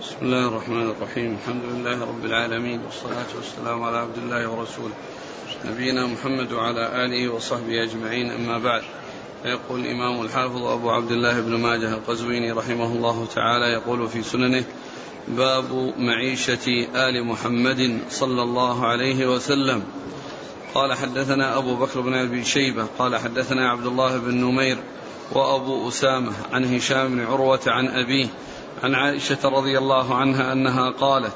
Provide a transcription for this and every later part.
بسم الله الرحمن الرحيم. الحمد لله رب العالمين والصلاة والسلام على عبد الله ورسوله نبينا محمد وعلى آله وصحبه أجمعين. أما بعد فيقول الإمام الحافظ أبو عبد الله بن ماجه القزويني رحمه الله تعالى يقول في سننه باب معيشة آل محمد صلى الله عليه وسلم. قال حدثنا أبو بكر بن أبي شيبة قال حدثنا عبد الله بن نمير وأبو أسامة عن هشام بن عروة عن أبيه عن عائشة رضي الله عنها أنها قالت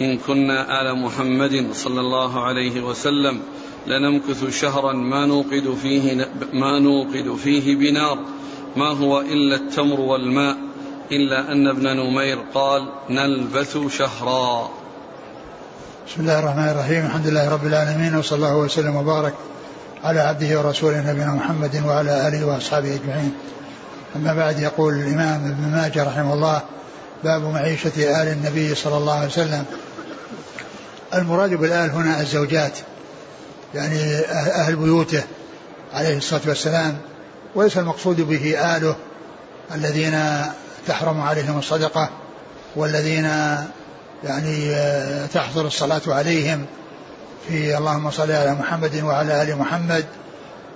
إن كنا آل محمد صلى الله عليه وسلم لنمكث شهرا ما نوقد فيه ما نوقد فيه بنار ما هو إلا التمر والماء إلا أن ابن نمير قال نلبث شهرا. بسم الله الرحمن الرحيم. الحمد لله رب العالمين وصلى الله وسلم وبارك على عبده ورسوله نبينا محمد وعلى آله وأصحابه أجمعين. أما بعد يقول الإمام ابن ماجه رحمه الله باب معيشة آل النبي صلى الله عليه وسلم. المراد بالآل هنا الزوجات يعني أهل بيوته عليه الصلاة والسلام وليس المقصود به آله الذين تحرم عليهم الصدقة والذين يعني تحضر الصلاة عليهم في اللهم صل على محمد وعلى آل محمد.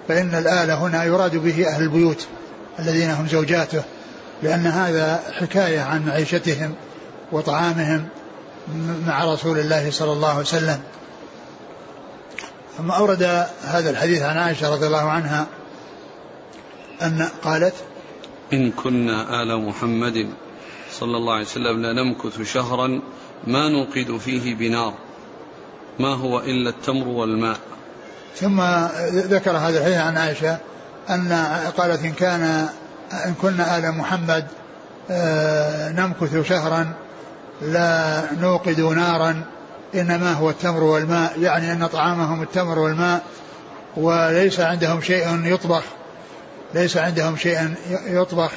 فإن الآل هنا يراد به أهل البيوت الذين هم زوجاته. لأن هذا حكاية عن معيشتهم وطعامهم مع رسول الله صلى الله عليه وسلم. ثم أورد هذا الحديث عن عائشة رضي الله عنها أن قالت إن كنا آل محمد صلى الله عليه وسلم لنمكث شهرا ما نوقد فيه بنار ما هو إلا التمر والماء. ثم ذكر هذا الحديث عن عائشة أن قالت إن كان إن كنا آل محمد آه، نمكث شهرا لا نوقد نارا إنما هو التمر والماء يعني أن طعامهم التمر والماء وليس عندهم شيء يطبخ ليس عندهم شيء يطبخ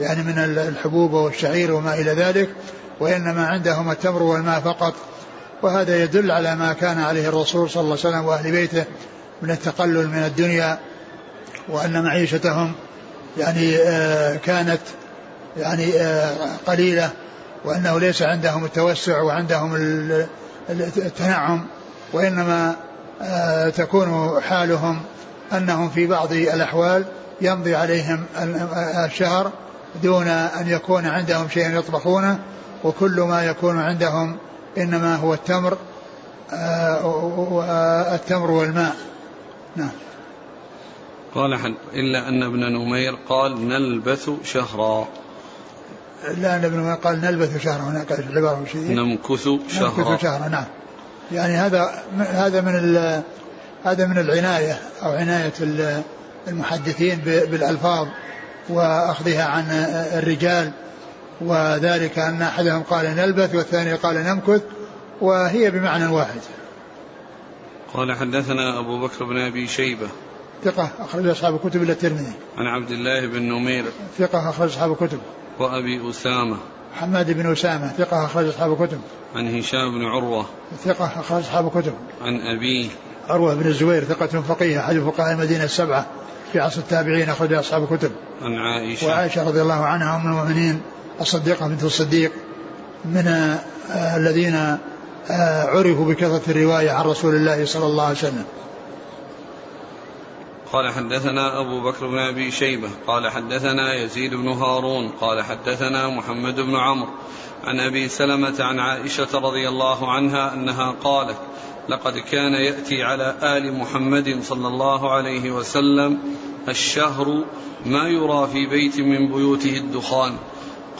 يعني من الحبوب والشعير وما إلى ذلك وإنما عندهم التمر والماء فقط. وهذا يدل على ما كان عليه الرسول صلى الله عليه وسلم وأهل بيته من التقلل من الدنيا وأن معيشتهم يعني آه، كانت يعني آه، قليلة وأنه ليس عندهم التوسع وعندهم التنعم وإنما آه، تكون حالهم أنهم في بعض الأحوال يمضي عليهم الشهر دون أن يكون عندهم شيء يطبخونه وكل ما يكون عندهم إنما هو التمر التمر والماء. نعم. قال حد إلا أن ابن نمير قال نلبث شهرا. إلا أن ابن نمير قال نلبث شهرا هناك العبارة شيء نمكث شهرا نمكث شهرا. نعم. يعني هذا هذا من هذا من العناية أو عناية المحدثين بالألفاظ وأخذها عن الرجال. وذلك أن أحدهم قال نلبث والثاني قال نمكث وهي بمعنى واحد. قال حدثنا أبو بكر بن أبي شيبة. ثقة أخرج أصحاب الكتب إلى الترمذي. عن عبد الله بن نمير. ثقة أخرج أصحاب الكتب. وأبي أسامة. حماد بن أسامة ثقة أخرج أصحاب الكتب. عن هشام بن عروة. ثقة أخرج أصحاب الكتب. عن أبيه. عروة بن الزبير ثقة فقيه أحد فقهاء المدينة السبعة في عصر التابعين أخرج أصحاب الكتب. عن عائشة. وعائشة رضي الله عنها أم المؤمنين الصديقة بنت الصديق من آه الذين آه عرفوا بكثرة الرواية عن رسول الله صلى الله عليه وسلم. قال حدثنا أبو بكر بن أبي شيبة قال حدثنا يزيد بن هارون قال حدثنا محمد بن عمرو عن أبي سلمة عن عائشة رضي الله عنها أنها قالت لقد كان يأتي على آل محمد صلى الله عليه وسلم الشهر ما يرى في بيت من بيوته الدخان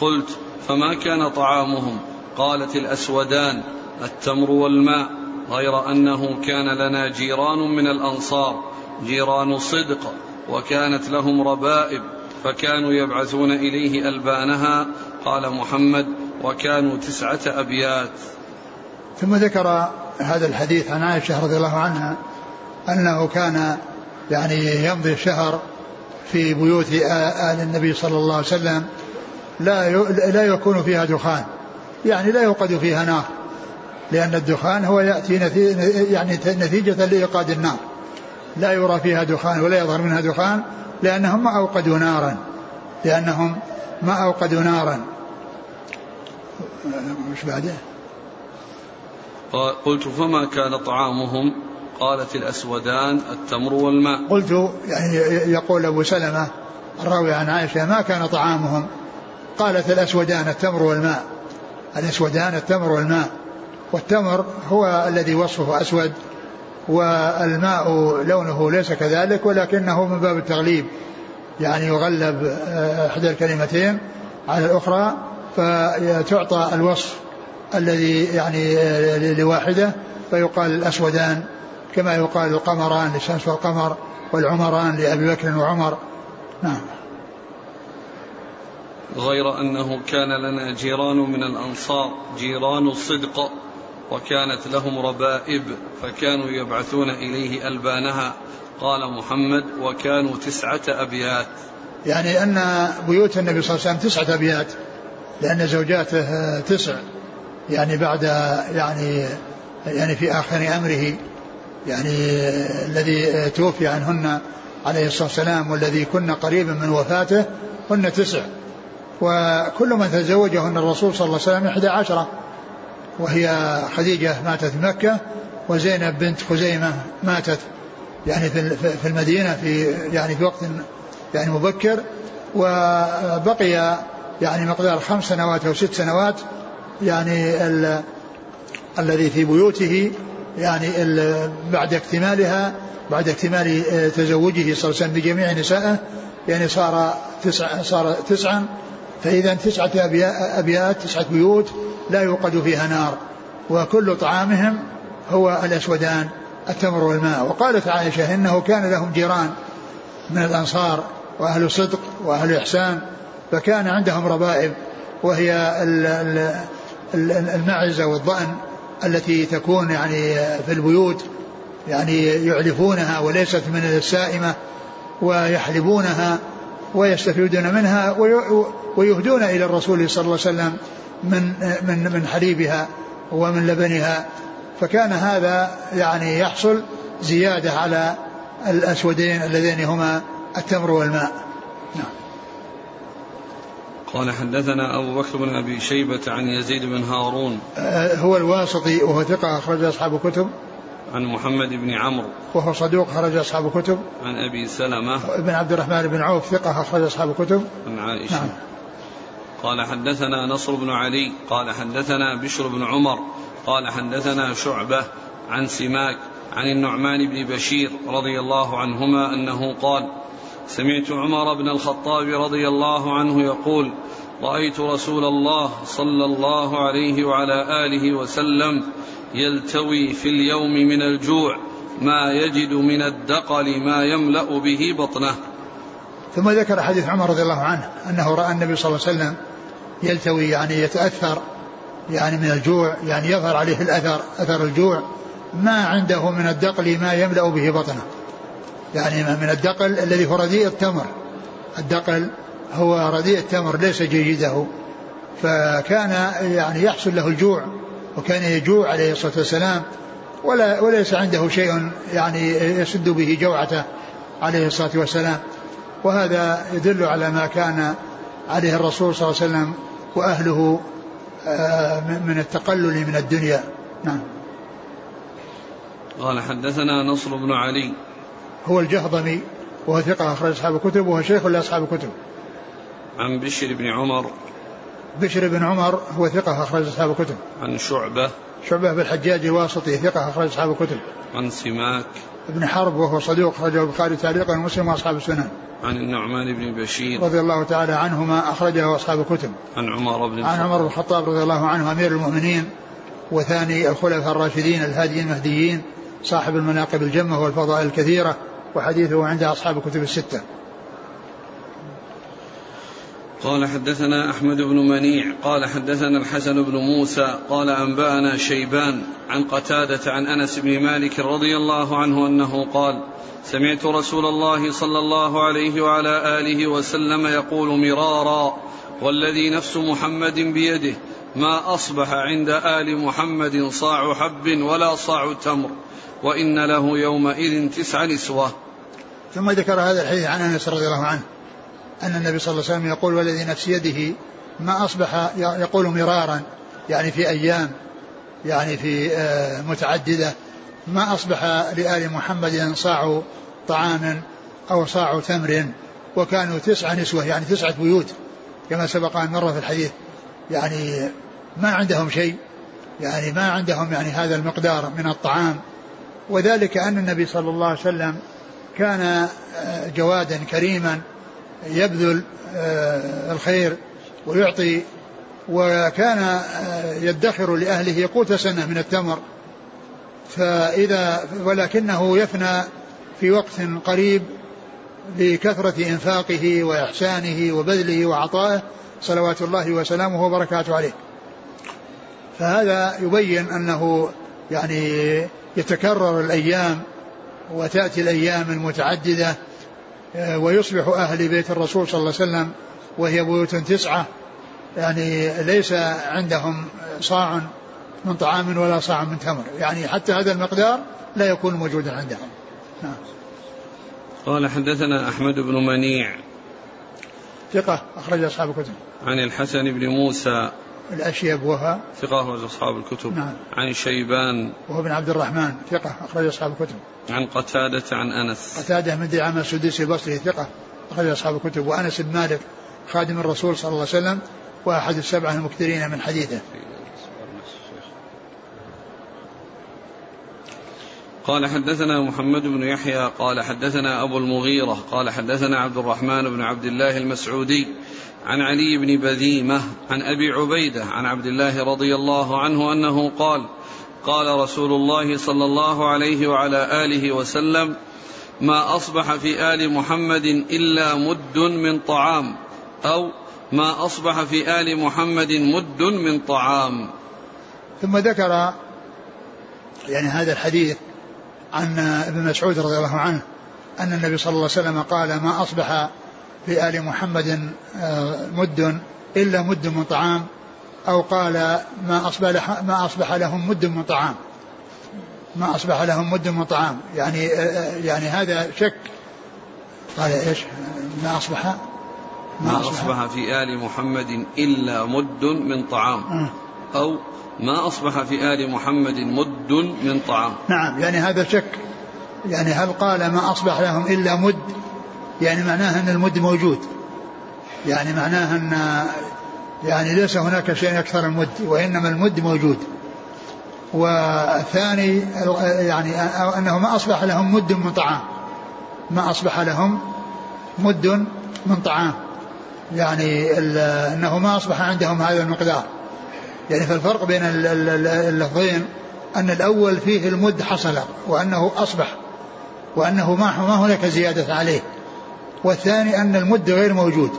قلت فما كان طعامهم؟ قالت الأسودان التمر والماء غير أنه كان لنا جيران من الأنصار جيران صدق وكانت لهم ربائب فكانوا يبعثون إليه ألبانها. قال محمد وكانوا تسعة أبيات. ثم ذكر هذا الحديث عن عائشة رضي الله عنها أنه كان يعني يمضي الشهر في بيوت آل النبي صلى الله عليه وسلم لا لا يكون فيها دخان يعني لا يوقد فيها نار لأن الدخان هو يأتي يعني نتيجة لإيقاد النار. لا يرى فيها دخان ولا يظهر منها دخان لأنهم ما أوقدوا نارا. لأنهم ما أوقدوا نارا. مش بعده؟ قلت فما كان طعامهم؟ قالت الأسودان التمر والماء. قلت يعني يقول أبو سلمة الراوي عن عائشة ما كان طعامهم؟ قالت الأسودان التمر والماء. الأسودان التمر والماء. والتمر هو الذي وصفه أسود. والماء لونه ليس كذلك ولكنه من باب التغليب. يعني يغلب آه، إحدى الكلمتين على الأخرى فتعطى الوصف الذي يعني آه، لواحدة فيقال الأسودان كما يقال القمران للشمس والقمر والعمران لأبي بكر وعمر. نعم. غير أنه كان لنا جيران من الأنصار جيران صدق وكانت لهم ربائب فكانوا يبعثون إليه ألبانها. قال محمد وكانوا تسعة أبيات. يعني أن بيوت النبي صلى الله عليه وسلم تسعة أبيات لأن زوجاته تسع. يعني بعد يعني يعني في آخر أمره يعني الذي توفي عنهن عليه الصلاة والسلام والذي كن قريبا من وفاته هن تسع. وكل من تزوجهن الرسول صلى الله عليه وسلم إحدى عشرة. وهي خديجة ماتت في مكة وزينب بنت خزيمة ماتت يعني في المدينة في يعني في وقت يعني مبكر وبقي يعني مقدار خمس سنوات أو ست سنوات يعني ال الذي في بيوته يعني بعد اكتمالها بعد اكتمال تزوجه صلى الله عليه وسلم بجميع نسائه يعني صار تسع صار تسعا فإذا تسعة أبيات تسعة بيوت لا يوقد فيها نار وكل طعامهم هو الأسودان التمر والماء. وقالت عائشة إنه كان لهم جيران من الأنصار وأهل صدق وأهل إحسان فكان عندهم ربائب وهي المعزة والضأن التي تكون يعني في البيوت يعني يعلفونها وليست من السائمة ويحلبونها. ويستفيدون منها ويهدون إلى الرسول صلى الله عليه وسلم من من من حليبها ومن لبنها. فكان هذا يعني يحصل زيادة على الأسودين اللذين هما التمر والماء. نعم. قال حدثنا أبو بكر بن أبي شيبة عن يزيد بن هارون. آه، هو الواسطي وهو ثقة أخرج أصحاب الكتب. عن محمد بن عمرو. وهو صدوق خرج أصحاب الكتب. عن أبي سلمة. بن عبد الرحمن بن عوف ثقة أخرج أصحاب الكتب. عن عائشة. نعم. قال حدثنا نصر بن علي. قال حدثنا بشر بن عمر. قال حدثنا شعبة عن سماك عن النعمان بن بشير رضي الله عنهما أنه قال سمعت عمر بن الخطاب رضي الله عنه يقول رأيت رسول الله صلى الله عليه وعلى آله وسلم يلتوي في اليوم من الجوع ما يجد من الدقل ما يملأ به بطنه. ثم ذكر حديث عمر رضي الله عنه أنه رأى النبي صلى الله عليه وسلم يلتوي يعني يتأثر يعني من الجوع يعني يظهر عليه الأثر أثر الجوع. ما عنده من الدقل ما يملأ به بطنه. يعني من الدقل الذي هو رديء التمر. الدقل هو رديء التمر ليس جيده. فكان يعني يحصل له الجوع. وكان يجوع عليه الصلاة والسلام ولا وليس عنده شيء يعني يسد به جوعته عليه الصلاة والسلام. وهذا يدل على ما كان عليه الرسول صلى الله عليه وسلم وأهله آه، من التقلل من الدنيا. نعم. قال حدثنا نصر بن علي. هو الجهضمي وهو ثقة أخرج أصحاب الكتب وهو شيخ لأصحاب الكتب. عن بشر بن عمر. بشر بن عمر هو ثقة أخرج أصحاب الكتب. عن شعبة. شعبة بالحجاج الواسطي ثقة أخرج أصحاب الكتب. عن سماك. ابن حرب وهو صدوق أخرجه البخاري تعليقا ومسلم وأصحاب السنن. عن النعمان بن بشير. رضي الله تعالى عنهما أخرجه أصحاب الكتب. عن عمر بن عن عمر بن الخطاب رضي الله عنه أمير المؤمنين وثاني الخلفاء الراشدين الهاديين المهديين صاحب المناقب الجمة والفضائل الكثيرة وحديثه عند أصحاب الكتب الستة. قال حدثنا أحمد بن منيع قال حدثنا الحسن بن موسى قال أنبأنا شيبان عن قتادة عن أنس بن مالك رضي الله عنه أنه قال سمعت رسول الله صلى الله عليه وعلى آله وسلم يقول مرارا والذي نفس محمد بيده ما أصبح عند آل محمد صاع حب ولا صاع تمر وإن له يومئذ تسع نسوة. ثم ذكر هذا الحديث عن أنس رضي الله عنه. أن النبي صلى الله عليه وسلم يقول والذي نفس يده ما أصبح يقول مرارا يعني في أيام يعني في آه، متعددة ما أصبح لآل محمد صاع طعام أو صاع تمر وكانوا تسعة نسوة يعني تسعة بيوت كما سبق أن مر في الحديث يعني ما عندهم شيء يعني ما عندهم يعني هذا المقدار من الطعام. وذلك أن النبي صلى الله عليه وسلم كان آه، جوادا كريما يبذل آه، الخير ويعطي وكان آه، يدخر لأهله قوت سنة من التمر. فإذا ولكنه يفنى في وقت قريب لكثرة إنفاقه وإحسانه وبذله وعطائه صلوات الله وسلامه وبركاته عليه. فهذا يبين أنه يعني يتكرر الأيام وتأتي الأيام المتعددة ويصبح أهل بيت الرسول صلى الله عليه وسلم وهي بيوت تسعة. يعني ليس عندهم صاع من طعام ولا صاع من تمر. يعني حتى هذا المقدار لا يكون موجودا عندهم. نعم. قال حدثنا أحمد بن منيع. ثقة أخرج أصحاب الكتب. عن الحسن بن موسى الأشيب وها ثقة أخرج أصحاب الكتب. نعم. عن شيبان. وهو بن عبد الرحمن ثقة أخرج أصحاب الكتب. عن قتادة عن أنس. قتادة من دعامة السدوسي البصري ثقة أخرج أصحاب الكتب. وأنس بن مالك خادم الرسول صلى الله عليه وسلم وأحد السبعة المكثرين من حديثه. قال حدثنا محمد بن يحيى قال حدثنا أبو المغيرة قال حدثنا عبد الرحمن بن عبد الله المسعودي عن علي بن بذيمة عن أبي عبيدة عن عبد الله رضي الله عنه أنه قال قال رسول الله صلى الله عليه وعلى آله وسلم ما أصبح في آل محمد إلا مد من طعام أو ما أصبح في آل محمد مد من طعام. ثم ذكر يعني هذا الحديث عن ابن مسعود رضي الله عنه أن النبي صلى الله عليه وسلم قال ما أصبح في آل محمد آه، مد إلا مد من طعام أو قال ما أصبح ما أصبح لهم مد من طعام. ما أصبح لهم مد من طعام. يعني آه، آه، يعني هذا شك. قال إيش؟ ما أصبح ما, ما أصبح, أصبح في آل محمد إلا مد من طعام. أو ما أصبح في آل محمد مد من طعام. نعم يعني هذا شك. يعني هل قال ما أصبح لهم إلا مد؟ يعني معناه أن المد موجود. يعني معناه أن يعني ليس هناك شيء أكثر المد وإنما المد موجود. والثاني يعني أنه ما أصبح لهم مد من طعام. ما أصبح لهم مد من طعام. يعني أنه ما أصبح عندهم هذا المقدار. يعني فالفرق بين اللفظين أن الأول فيه المد حصل وأنه أصبح وأنه ما ما هناك زيادة عليه. والثاني أن المد غير موجود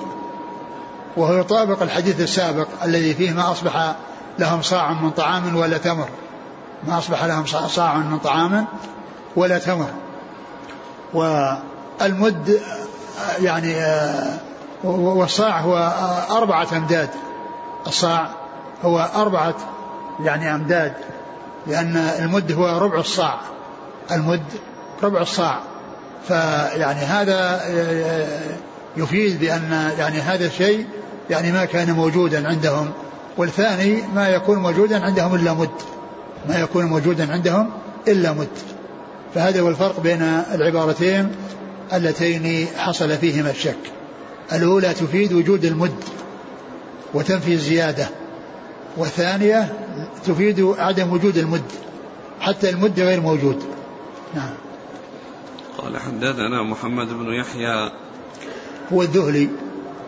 وهو يطابق الحديث السابق الذي فيه ما أصبح لهم صاع من طعام ولا تمر. ما أصبح لهم صاع من طعام ولا تمر. والمد يعني والصاع هو أربعة أمداد. الصاع هو أربعة يعني أمداد لأن المد هو ربع الصاع. المد ربع الصاع. فيعني هذا يفيد بأن يعني هذا الشيء يعني ما كان موجودا عندهم والثاني ما يكون موجودا عندهم إلا مد. ما يكون موجودا عندهم إلا مد. فهذا هو الفرق بين العبارتين اللتين حصل فيهما الشك. الأولى تفيد وجود المد وتنفي الزيادة والثانية تفيد عدم وجود المد حتى المد غير موجود. نعم. قال حدثنا محمد بن يحيى. هو الذهلي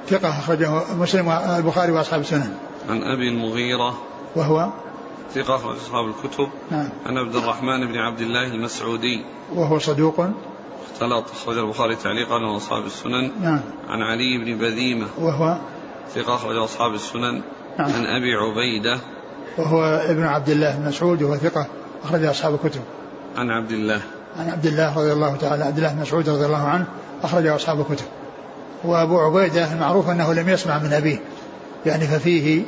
ثقة أخرجه مسلم البخاري وأصحاب السنن. عن أبي المغيرة. وهو؟ ثقة أخرج أصحاب الكتب. نعم. عن عبد الرحمن بن عبد الله المسعودي. وهو صدوق؟ اختلط أخرج البخاري تعليقا وأصحاب السنن. نعم. عن علي بن بذيمة. وهو؟ ثقة أخرج أصحاب السنن. نعم. عن أبي عبيدة. وهو ابن عبد الله بن مسعود وهو ثقة أخرج أصحاب الكتب. عن عبد الله. عن عبد الله رضي الله تعالى عبد الله مسعود رضي الله عنه أخرج أصحاب الكتب. وأبو عبيدة المعروف أنه لم يسمع من أبيه يعني ففيه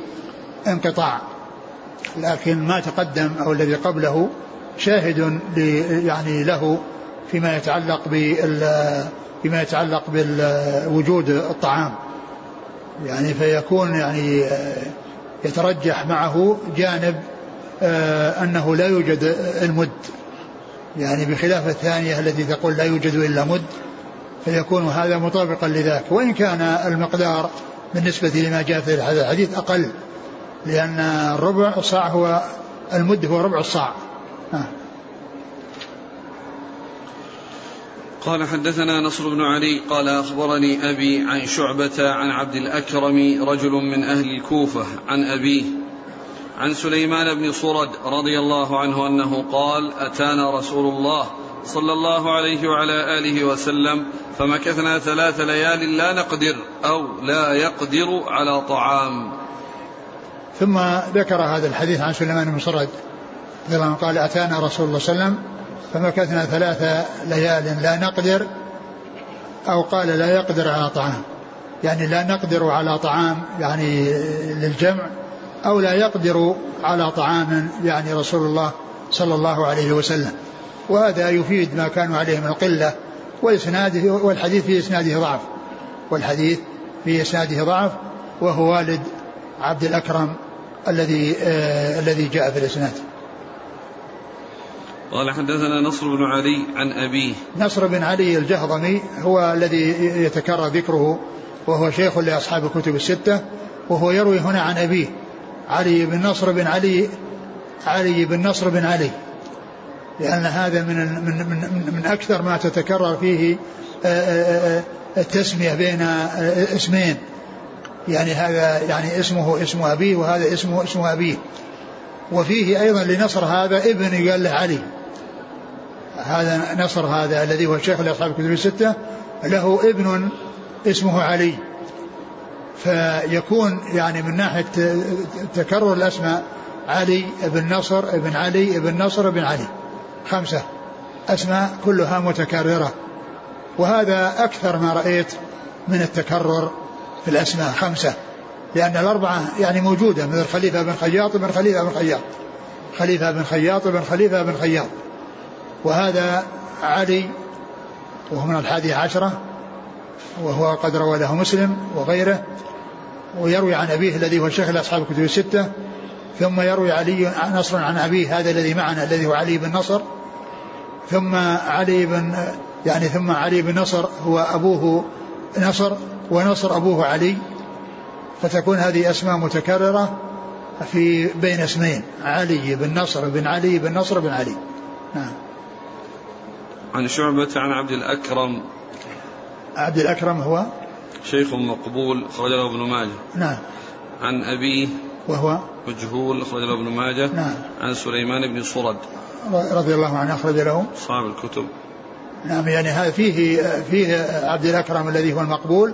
انقطاع. لكن ما تقدم أو الذي قبله شاهد يعني له فيما يتعلق بال فيما يتعلق بوجود الطعام. يعني فيكون يعني يترجح معه جانب آه، أنه لا يوجد المد. يعني بخلاف الثانية التي تقول لا يوجد إلا مد فيكون هذا مطابقا لذاك. وإن كان المقدار بالنسبة لما جاء في هذا الحديث أقل لأن الربع الصاع هو المد هو ربع الصاع. قال حدثنا نصر بن علي قال أخبرني أبي عن شعبة عن عبد الأكرم رجل من أهل الكوفة عن أبيه. عن سليمان بن صرد رضي الله عنه أنه قال أتانا رسول الله صلى الله عليه وعلى آله وسلم فمكثنا ثلاث ليال لا نقدر أو لا يقدر على طعام. ثم ذكر هذا الحديث عن سليمان بن صرد قال أتانا رسول الله صلى الله عليه وسلم فمكثنا ثلاث ليال لا نقدر أو قال لا يقدر على طعام. يعني لا نقدر على طعام يعني للجمع أو لا يقدر على طعام يعني رسول الله صلى الله عليه وسلم. وهذا يفيد ما كانوا عليه من القلة وإسناده والحديث في إسناده ضعف. والحديث في إسناده ضعف وهو والد عبد الأكرم الذي آه الذي جاء في الإسناد قال حدثنا نصر بن علي عن أبيه. نصر بن علي الجهضمي هو الذي يتكرر ذكره وهو شيخ لأصحاب الكتب الستة وهو يروي هنا عن أبيه. علي بن نصر بن علي علي بن نصر بن علي. لأن هذا من من من, من أكثر ما تتكرر فيه آه، آه، آه، التسمية بين اسمين. يعني هذا يعني اسمه اسم أبيه وهذا اسمه اسم أبيه وفيه أيضا لنصر هذا ابن قال له علي. هذا نصر هذا الذي هو الشيخ لأصحاب الكتب الستة له ابن اسمه علي. فيكون يعني من ناحية تكرر الأسماء علي ابن نصر ابن علي ابن نصر ابن علي. خمسة. أسماء كلها متكررة. وهذا أكثر ما رأيت من التكرر في الأسماء. خمسة. لأن الأربعة يعني موجودة. مثل خليفة بن خياط بن خليفة بن خياط. خليفة بن خياط بن خليفة بن خياط. وهذا علي وهو من الحادية عشرة. وهو قد روى له مسلم وغيره ويروي عن أبيه الذي هو شيخ لأصحاب الكتب الستة ثم يروي علي نصر عن أبيه هذا الذي معنا الذي هو علي بن نصر ثم علي بن يعني ثم علي بن نصر هو أبوه نصر ونصر أبوه علي فتكون هذه أسماء متكررة في بين اسمين علي بن نصر بن علي بن نصر بن علي. نعم. عن شعبة عن عبد الأكرم عبد الأكرم هو؟ شيخ مقبول أخرج له ابن ماجه. نعم. عن أبيه وهو؟ مجهول أخرج له ابن ماجه. نعم. عن سليمان بن صرد. رضي الله عنه أخرج له. أصحاب الكتب. نعم يعني هذا فيه فيه عبد الأكرم الذي هو المقبول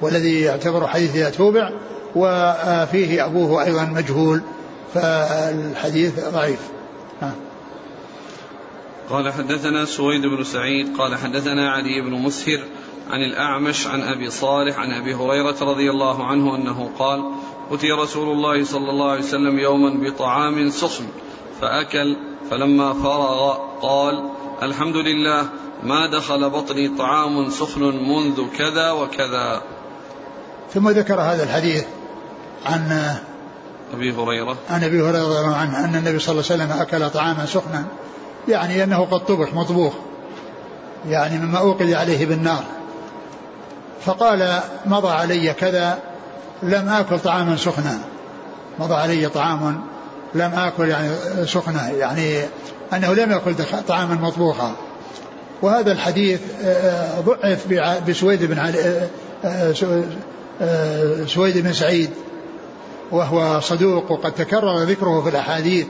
والذي يعتبر حديث إذا توبع وفيه أبوه أيضا مجهول فالحديث ضعيف. نعم. قال حدثنا سويد بن سعيد قال حدثنا علي بن مسهر عن الأعمش عن أبي صالح عن أبي هريرة رضي الله عنه أنه قال أتي رسول الله صلى الله عليه وسلم يوما بطعام سخن فأكل فلما فرغ قال الحمد لله ما دخل بطني طعام سخن منذ كذا وكذا. ثم ذكر هذا الحديث عن أبي هريرة. عن أبي هريرة رضي الله عنه أن النبي صلى الله عليه وسلم أكل طعاما سخنا يعني أنه قد طبخ مطبوخ يعني مما أوقد عليه بالنار. فقال مضى علي كذا لم آكل طعاما سخنا. مضى علي طعام لم آكل يعني سخنا يعني أنه لم يأكل طعاما مطبوخا. وهذا الحديث آه، ضعف بسويد بن علي آه، آه، سويد بن سعيد. وهو صدوق وقد تكرر ذكره في الأحاديث.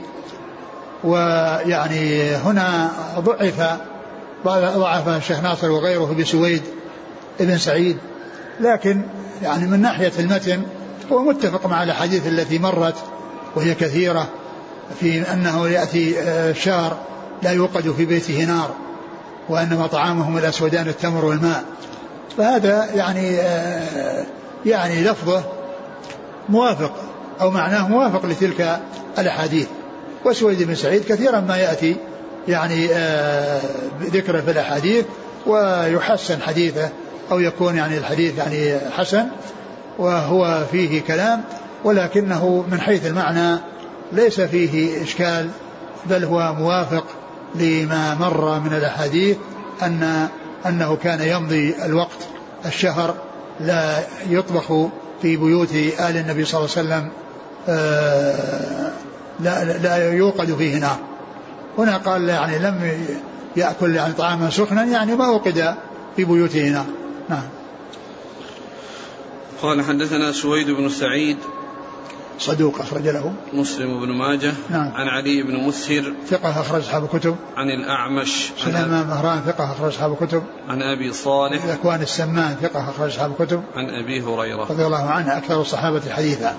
ويعني هنا ضعف ضعف الشيخ ناصر وغيره بسويد. ابن سعيد لكن يعني من ناحية المتن هو متفق مع الأحاديث التي مرت وهي كثيرة في أنه يأتي آه، شار لا يوقد في بيته نار وأنما طعامهم الأسودان التمر والماء. فهذا يعني آه، يعني لفظه موافق أو معناه موافق لتلك الأحاديث. وسويد بن سعيد كثيرا ما يأتي يعني آه، ذكره في الأحاديث ويحسن حديثه أو يكون يعني الحديث يعني حسن وهو فيه كلام ولكنه من حيث المعنى ليس فيه إشكال بل هو موافق لما مر من الأحاديث أن أنه كان يمضي الوقت الشهر لا يطبخ في بيوت آل النبي صلى الله عليه وسلم آه، لا, لا يوقد فيه نار. هنا قال يعني لم يأكل يعني طعاما سخنا يعني ما وقد في بيوته نار. نعم. قال حدثنا سويد بن سعيد صدوق أخرج له. مسلم بن ماجه نعم. عن علي بن مسهر ثقة أخرج أصحاب الكتب. عن الأعمش سليمان مهران ثقة أخرج أصحاب الكتب. عن أبي صالح ذكوان السمان ثقة أخرج أصحاب الكتب. عن أبي هريرة. رضي الله عنه أكثر الصحابة حديثا.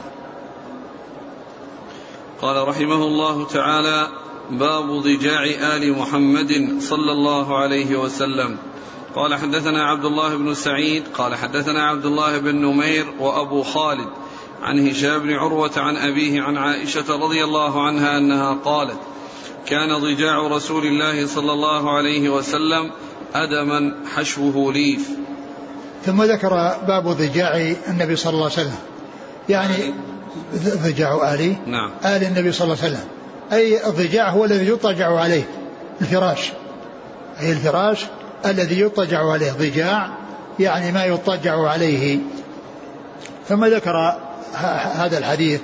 قال رحمه الله تعالى باب ضجاع آل محمد صلى الله عليه وسلم. قال حدثنا عبد الله بن سعيد قال حدثنا عبد الله بن نمير وأبو خالد عن هشام بن عروة عن أبيه عن عائشة رضي الله عنها أنها قالت كان ضجاع رسول الله صلى الله عليه وسلم أدما حشوه ليف. ثم ذكر باب ضجاع النبي صلى الله عليه وسلم. يعني ضجاع آلي. نعم. آل النبي صلى الله عليه وسلم. أي الضجاع هو الذي يضطجع عليه. الفراش. أي الفراش الذي يضطجع عليه ضجاع يعني ما يضطجع عليه. ثم ذكر هذا الحديث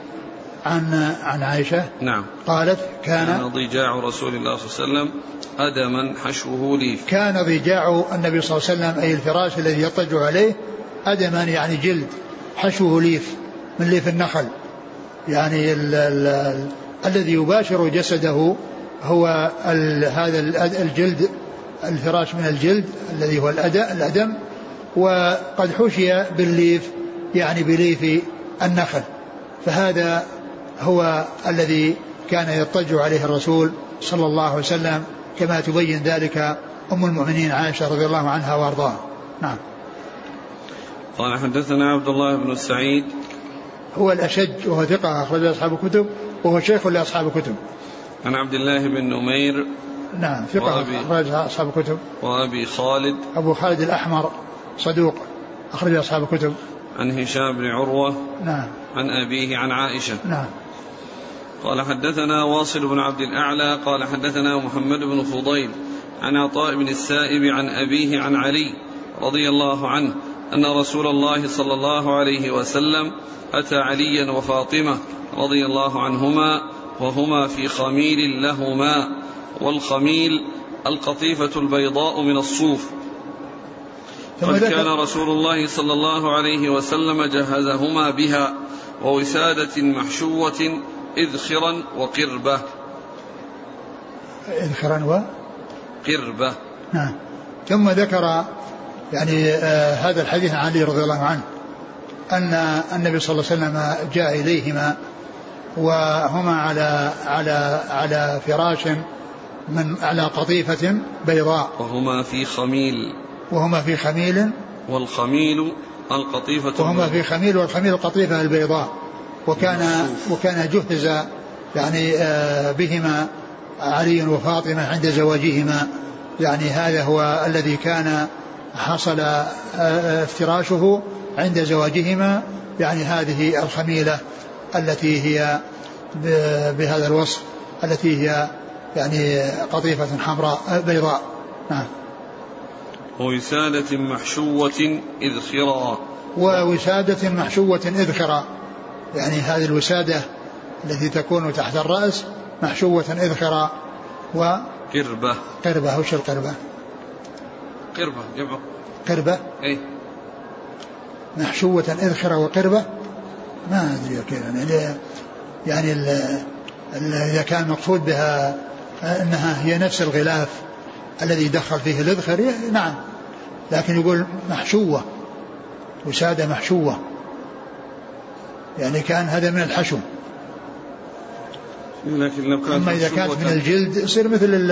عن عن عائشة. نعم. قالت كان, كان ضجاع رسول الله صلى الله عليه وسلم أدما حشوه ليف. كان ضجاع النبي صلى الله عليه وسلم أي الفراش الذي يضطجع عليه أدما يعني جلد حشوه ليف من ليف النخل. يعني ال ال ال الذي يباشر جسده هو ال هذا الجلد الفراش من الجلد الذي هو الأدم وقد حشي بالليف يعني بليف النخل. فهذا هو الذي كان يضطجع عليه الرسول صلى الله عليه وسلم كما تبين ذلك أم المؤمنين عائشة رضي الله عنها وأرضاها. نعم. قال حدثنا عبد الله بن سعيد. هو الأشج وهو ثقة أخرج أصحاب الكتب وهو شيخ لأصحاب الكتب. عن عبد الله بن نمير نعم ثقة. أخرج أصحاب الكتب. وأبي خالد. أبو خالد الأحمر صدوق. أخرج أصحاب الكتب. عن هشام بن عروة. نعم. عن أبيه عن عائشة. نعم. قال حدثنا واصل بن عبد الأعلى قال حدثنا محمد بن فضيل عن عطاء بن السائب عن أبيه عن علي رضي الله عنه أن رسول الله صلى الله عليه وسلم أتى عليا وفاطمة رضي الله عنهما وهما في خميل لهما. والخميل القطيفة البيضاء من الصوف. قد كان رسول الله صلى الله عليه وسلم جهزهما بها ووسادة محشوة إذخرا وقربة. إذخرا و قربة. نعم. ثم ذكر يعني آه هذا الحديث عن علي رضي الله عنه أن النبي صلى الله عليه وسلم جاء إليهما وهما على على على فراش من على قطيفة بيضاء. وهما في خميل. وهما في خميل. والخميل القطيفة وهما في خميل والخميل القطيفة البيضاء. وكان وكان جهز يعني آه، بهما علي وفاطمة عند زواجهما. يعني هذا هو الذي كان حصل آه، آه، افتراشه عند زواجهما. يعني هذه الخميلة التي هي بهذا الوصف التي هي يعني قطيفة حمراء بيضاء. نعم. ووسادة محشوة إذخرا ووسادة محشوة إذخرا يعني هذه الوسادة التي تكون تحت الرأس محشوة إذخرا و قربة. قربة وش القربة؟ قربة جمع قربة؟ اي محشوة إذخرة وقربة؟ ما أدري كيف يعني يعني إذا كان مقصود بها أنها هي نفس الغلاف الذي دخل فيه الإذخر نعم. لكن يقول محشوة وسادة محشوة. يعني كان هذا من الحشو. لكن لو كانت أما إذا كانت من الجلد يصير مثل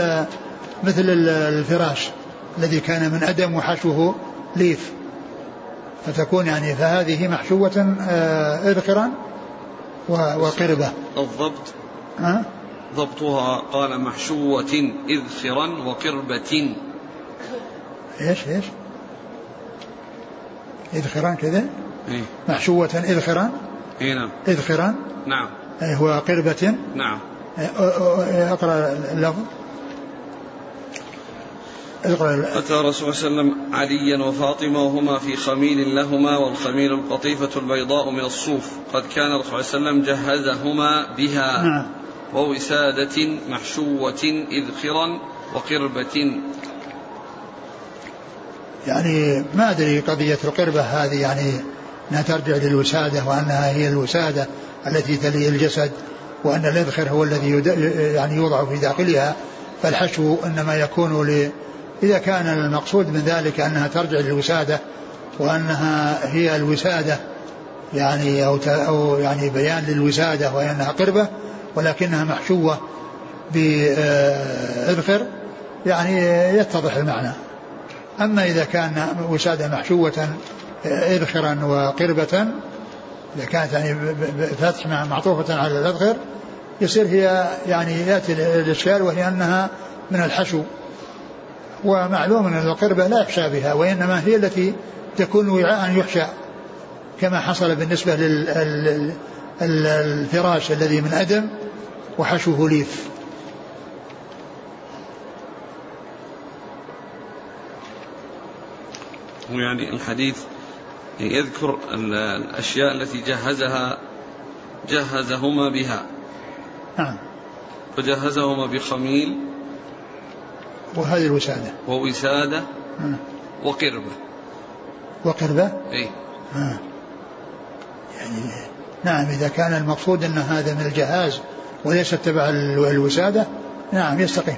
مثل الفراش الذي كان من أدم وحشوه ليف. فتكون يعني فهذه محشوة آه، إذخرا وقربة. الضبط. ها؟ ضبطها قال محشوة إذخرا وقربة إيش إيش؟ إذخرا كذا؟ إيه؟ محشوة إذخرا إيه نعم. إذخرا نعم. أي هو قربة نعم. أه، أه، أقرأ اللفظ. أتى رسول صلى الله عليه وسلم عليا وفاطمة وهما في خميل لهما والخميل القطيفة البيضاء من الصوف. قد كان الرسول صلى الله عليه وسلم جهزهما بها. نعم. ووسادة محشوة إذخرا وقربة. يعني ما أدري قضية القربة هذه يعني أنها ترجع للوسادة وأنها هي الوسادة التي تلي الجسد وأن الإذخر هو الذي يعني يوضع في داخلها. فالحشو إنما يكون ل إذا كان المقصود من ذلك أنها ترجع للوسادة وأنها هي الوسادة يعني أو أو يعني بيان للوسادة وأنها قربة. ولكنها محشوة بإذخر يعني يتضح المعنى. أما إذا كان وسادة محشوة إذخرا وقربة إذا كانت يعني بفتح مع معطوفة على الإذخر يصير هي يعني يأتي الإشكال وهي أنها من الحشو. ومعلوم أن القربة لا يحشى بها وإنما هي التي تكون وعاء يحشى كما حصل بالنسبة للفراش الذي من أدم وحشوه ليف. يعني الحديث يذكر ال- الأشياء التي جهزها جهزهما بها. نعم. فجهزهما بخميل وهذه الوسادة. ووسادة نعم. وقربة. وقربة؟ أي آه. يعني نعم إذا كان المقصود أن هذا من الجهاز وليس تبع ال- الوسادة نعم يستقيم.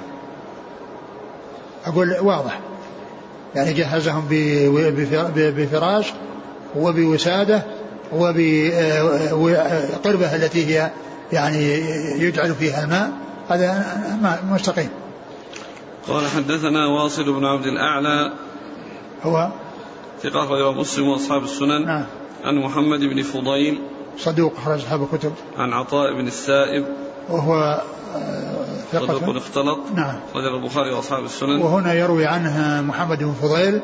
أقول واضح. يعني جهزهم بفراش وبوسادة وبقربة التي هي يعني يجعل فيها الماء هذا مستقيم. قال حدثنا واصل بن عبد الأعلى. هو؟ ثقة أخرجه مسلم وأصحاب السنن. نعم. عن محمد بن فضيل صدوق أخرج أصحاب الكتب. عن عطاء بن السائب. وهو آه، صدوق ثقة اختلط نعم. أخرجه البخاري وأصحاب السنن. وهنا يروي عنه محمد بن فضيل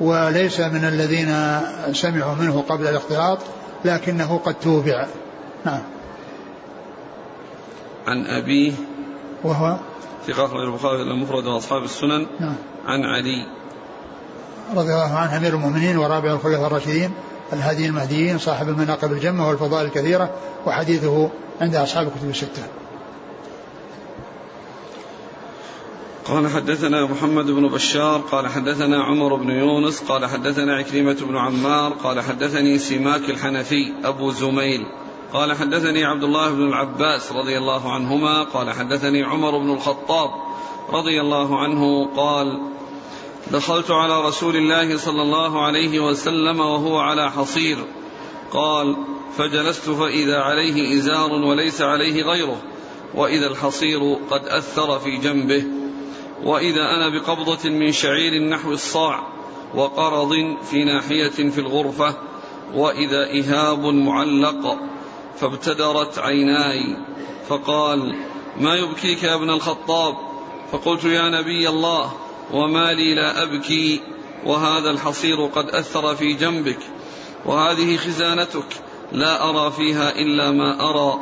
وليس من الذين سمعوا منه قبل الاختلاط لكنه قد توبع. نعم. عن أبيه. وهو؟ ثقة أخرجه البخاري المفرد وأصحاب السنن. نعم. عن علي. رضي الله عنه أمير المؤمنين ورابع الخلفاء الراشدين. الهادي المهديين صاحب المناقب الجمة والفضائل الكثيرة وحديثه عند أصحاب الكتب الستة. قال حدثنا محمد بن بشار قال حدثنا عمر بن يونس قال حدثنا عكرمة بن عمار قال حدثني سماك الحنفي أبو زميل قال حدثني عبد الله بن العباس رضي الله عنهما قال حدثني عمر بن الخطاب رضي الله عنه قال دخلت على رسول الله صلى الله عليه وسلم وهو على حصير. قال فجلست فإذا عليه إزار وليس عليه غيره وإذا الحصير قد أثر في جنبه وإذا أنا بقبضة من شعير نحو الصاع وقرض في ناحية في الغرفة وإذا إهاب معلق فابتدرت عيناي. فقال ما يبكيك يا ابن الخطاب؟ فقلت يا نبي الله وما لي لا أبكي وهذا الحصير قد أثر في جنبك وهذه خزانتك لا أرى فيها إلا ما أرى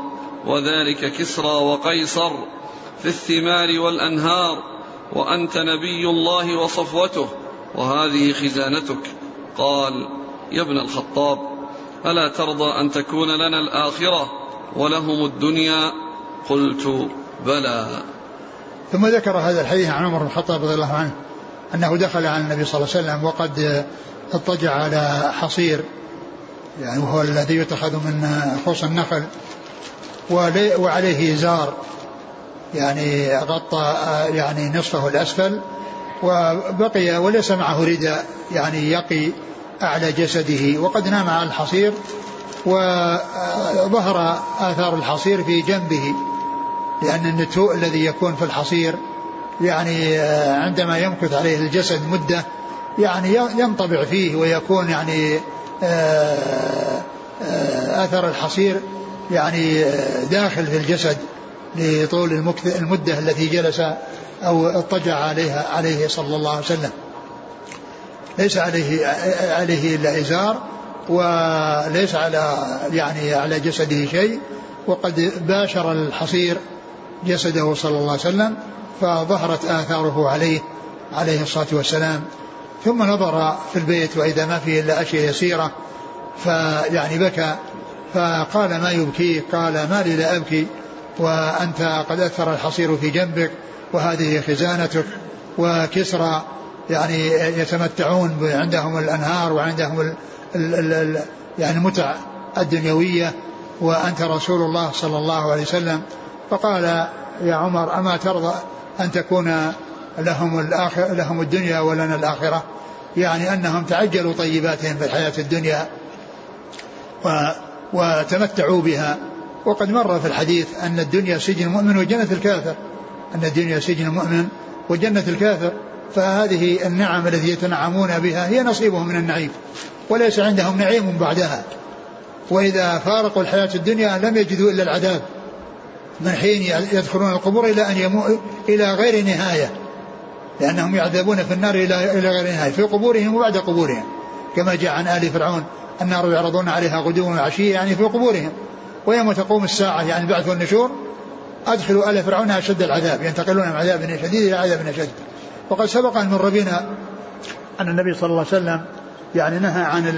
وذلك كسرى وقيصر في الثمار والأنهار وأنت نبي الله وصفوته وهذه خزانتك. قال يا ابن الخطاب ألا ترضى أن تكون لنا الآخرة ولهم الدنيا؟ قلت بلى. ثم ذكر هذا الحديث عن عمر بن الخطاب رضي الله عنه أنه دخل على النبي صلى الله عليه وسلم وقد اضطجع على حصير يعني وهو الذي يتخذ من خوص النخل وعليه ازار يعني غطى يعني نصفه الأسفل وبقي وليس معه رداء يعني يقي أعلى جسده وقد نام على الحصير وظهر آثار الحصير في جنبه. لأن النتوء الذي يكون في الحصير يعني آه، عندما يمكث عليه الجسد مدة يعني ينطبع فيه ويكون يعني آه، آه، أثر الحصير يعني داخل في الجسد لطول المدة التي جلس أو اضطجع عليها عليه صلى الله عليه وسلم. ليس عليه عليه إلا إزار وليس على يعني على جسده شيء وقد باشر الحصير جسده صلى الله عليه وسلم فظهرت آثاره عليه عليه الصلاة والسلام. ثم نظر في البيت وإذا ما فيه إلا أشياء يسيرة فيعني بكى. فقال ما يبكيك قال ما لي لا أبكي وأنت قد أثر الحصير في جنبك وهذه خزانتك وكسرى يعني يتمتعون عندهم الأنهار وعندهم ال ال ال يعني المتع الدنيوية. وأنت رسول الله صلى الله عليه وسلم. فقال يا عمر أما ترضى أن تكون لهم الآخر لهم الدنيا ولنا الآخرة؟ يعني أنهم تعجلوا طيباتهم في الحياة الدنيا و وتمتعوا بها. وقد مر في الحديث أن الدنيا سجن المؤمن وجنة الكافر. أن الدنيا سجن المؤمن وجنة الكافر. فهذه النعم التي يتنعمون بها هي نصيبهم من النعيم. وليس عندهم نعيم بعدها. وإذا فارقوا الحياة الدنيا لم يجدوا إلا العذاب. من حين يدخلون القبور إلى أن يمو إلى غير نهاية. لأنهم يعذبون في النار إلى إلى غير نهاية. في قبورهم وبعد قبورهم. كما جاء عن آل فرعون النار يعرضون عليها غدوا وعشيا يعني في قبورهم. ويوم تقوم الساعة يعني البعث والنشور أدخلوا آل فرعون أشد العذاب. ينتقلون من عذاب شديد إلى عذاب أشد. وقد سبق أن مر بنا أن النبي صلى الله عليه وسلم يعني نهى عن